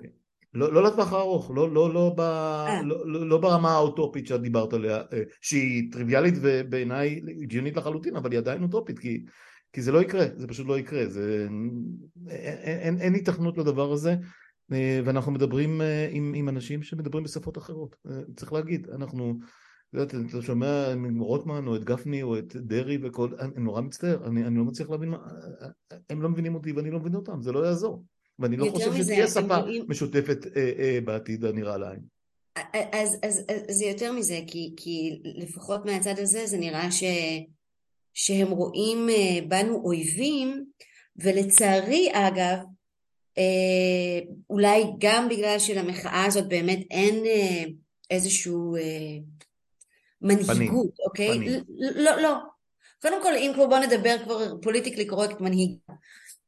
לא, לא לטווח הארוך, לא, לא, לא, ב, אה. לא, לא, לא ברמה האוטופית שאת דיברת עליה, אה, שהיא טריוויאלית ובעיניי הגיונית לחלוטין, אבל היא עדיין אוטופית, כי, כי זה לא יקרה, זה פשוט לא יקרה, זה, אין, אין, אין היתכנות לדבר הזה, אה, ואנחנו מדברים עם, עם אנשים שמדברים בשפות אחרות, צריך להגיד, אנחנו, אתה שומע רוטמן או את גפני או את דרעי וכל, אני נורא מצטער, אני, אני לא מצליח להבין מה, הם לא מבינים אותי ואני לא מבין אותם, זה לא יעזור. ואני לא חושב שתהיה שפה רואים... משותפת אה, אה, בעתיד הנראה לעין. אז, אז, אז זה יותר מזה, כי, כי לפחות מהצד הזה זה נראה ש, שהם רואים אה, בנו אויבים, ולצערי אגב, אה, אולי גם בגלל שלמחאה הזאת באמת אין אה, איזשהו אה, מנהיגות, פנים. אוקיי? פנים. לא, לא. קודם כל, אם כבר בוא נדבר כבר פוליטיקלי קורקט מנהיג.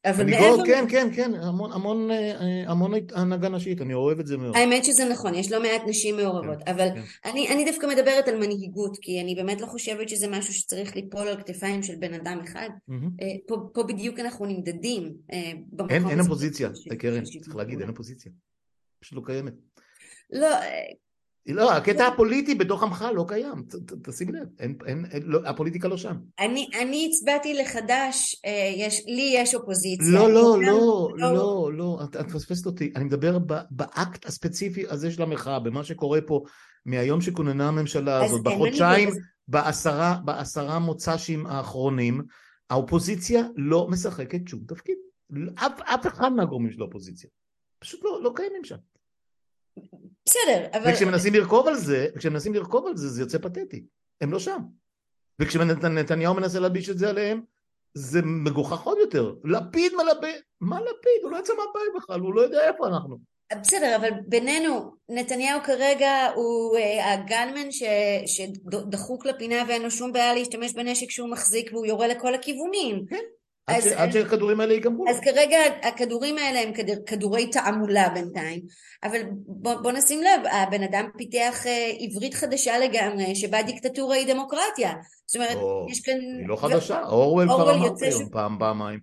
אבל מעבר... כן, כן, כן, המון, המון, אה, המון הנהגה נשית, אני אוהב את זה מאוד. האמת שזה נכון, יש לא מעט נשים מעורבות, כן, אבל כן. אני, אני דווקא מדברת על מנהיגות, כי אני באמת לא חושבת שזה משהו שצריך ליפול על כתפיים של בן אדם אחד. אה, פה, פה בדיוק אנחנו נמדדים. אה, אין, אין אופוזיציה, קרן, צריך להגיד. אין אופוזיציה. פשוט לא קיימת. לא, לא, הקטע הפוליטי בתוך עמך לא קיים, תשים לב, אין, אין, אין, לא, הפוליטיקה לא שם. אני, אני הצבעתי לחדש, אה, יש, לי יש אופוזיציה. לא, לא, אומנם לא, לא, לא, את מפספסת אותי. אני מדבר ב- באקט הספציפי הזה של המחאה, במה שקורה פה מהיום שכוננה הממשלה הזאת, אין בחודשיים. בעשרה, בעשרה מוצ"שים האחרונים, האופוזיציה לא משחקת שום תפקיד. אף, אף אחד מהגורמים של האופוזיציה. פשוט לא, לא קיימים שם. בסדר, אבל... וכשמנסים לרכוב על זה, כשמנסים לרכוב על זה, זה יוצא פתטי. הם לא שם. וכשנתניהו מנסה להלביש את זה עליהם, זה מגוחך עוד יותר. לפיד מלבה... מה לפיד? הוא לא יצא מהבית בכלל, הוא לא יודע איפה אנחנו. בסדר, אבל בינינו, נתניהו כרגע הוא אה, הגנמן ש, שדחוק לפינה ואין לו שום בעיה להשתמש בנשק שהוא מחזיק והוא יורה לכל הכיוונים. עד, אז-. עד שהכדורים האלה ייגמרו. אז כרגע הכדורים האלה הם כדר, כדורי תעמולה בינתיים, אבל בוא, בוא נשים לב, הבן אדם פיתח אה, עברית חדשה לגמרי, שבה דיקטטורה היא דמוקרטיה. זאת אומרת, או, יש כאן... היא לא חדשה, אורוול כבר אורוול אמר יוצא היום פעם, פעמיים.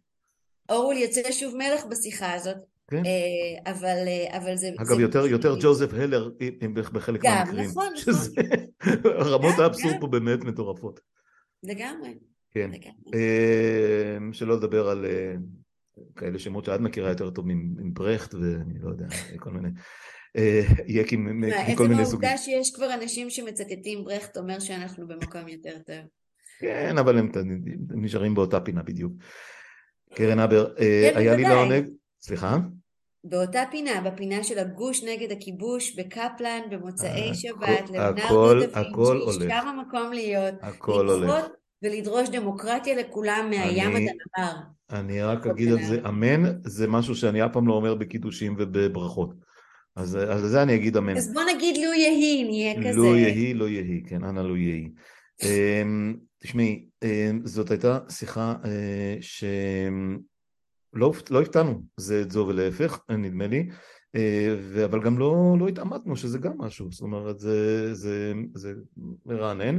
אורוול יוצא שוב מלך בשיחה הזאת, כן. אה, אבל, אה, אבל זה... אגב, זה- יותר, יותר ג'וזף הלר אם בחלק גם, מהמקרים. נכון, נכון. שזה... רמות גם, האבסורד גם. פה באמת מטורפות. לגמרי, כן. אה, שלא לדבר על אה, כאלה שמות שאת מכירה יותר טוב עם עם ברכט ואני לא יודע, כל מיני אה, יקים מכל עצם מיני סוגים. העובדה שיש כבר אנשים שמצטטים ברכט אומר שאנחנו במקום יותר טוב. כן, אבל הם נשארים באותה פינה בדיוק. קרן הבר, כן, היה לי. לעונג, סליחה? באותה פינה, בפינה של הגוש נגד הכיבוש בקפלן במוצאי שבת, לאונרדו דה וינצ'י. שם המקום להיות, הכל הולך. ולדרוש דמוקרטיה לכולם מהים עד הנהר. אני רק הכל אגיד על. זה אמן, זה משהו שאני אף פעם לא אומר בקידושים ובברכות. אז אז על זה אני אגיד אמן. אז בוא נגיד לו יהי, נהיה כזה. לא יהי, לא יהי, כן, אנא לא יהי. אמ, תשמעי, אמ, זאת הייתה שיחה אה, שלא לא הפתענו, זה את זו ולהפך, נדמה לי, אה, אבל גם לא, לא התעמתנו, שזה גם משהו, זאת אומרת, זה, זה, זה מרענן,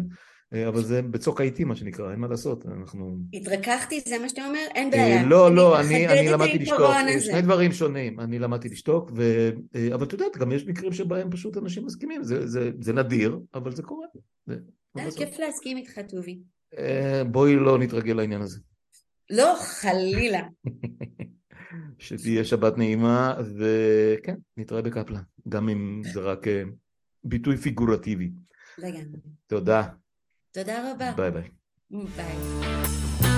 אבל זה בצוק העיתים, מה שנקרא, אין מה לעשות, אנחנו... התרככתי, זה מה שאתה אומר? אין אה, בעיה. לא, לא, אני, אני את למדתי לשתוק, אה. שני דברים שונים, אני למדתי לשתוק, ו... אה, אבל את יודעת, גם יש מקרים שבהם פשוט אנשים מסכימים, זה, זה, זה נדיר, אבל זה קורה. זה, אה? כיף להסכים איתך, טובי. אה, בואי לא נתרגל לעניין הזה. לא, חלילה. שתהיה שבת נעימה, וכן, נתראה בקפלן, גם אם זה רק אה, ביטוי פיגורטיבי. לגמרי. תודה, תודה רבה. ביי ביי. ביי.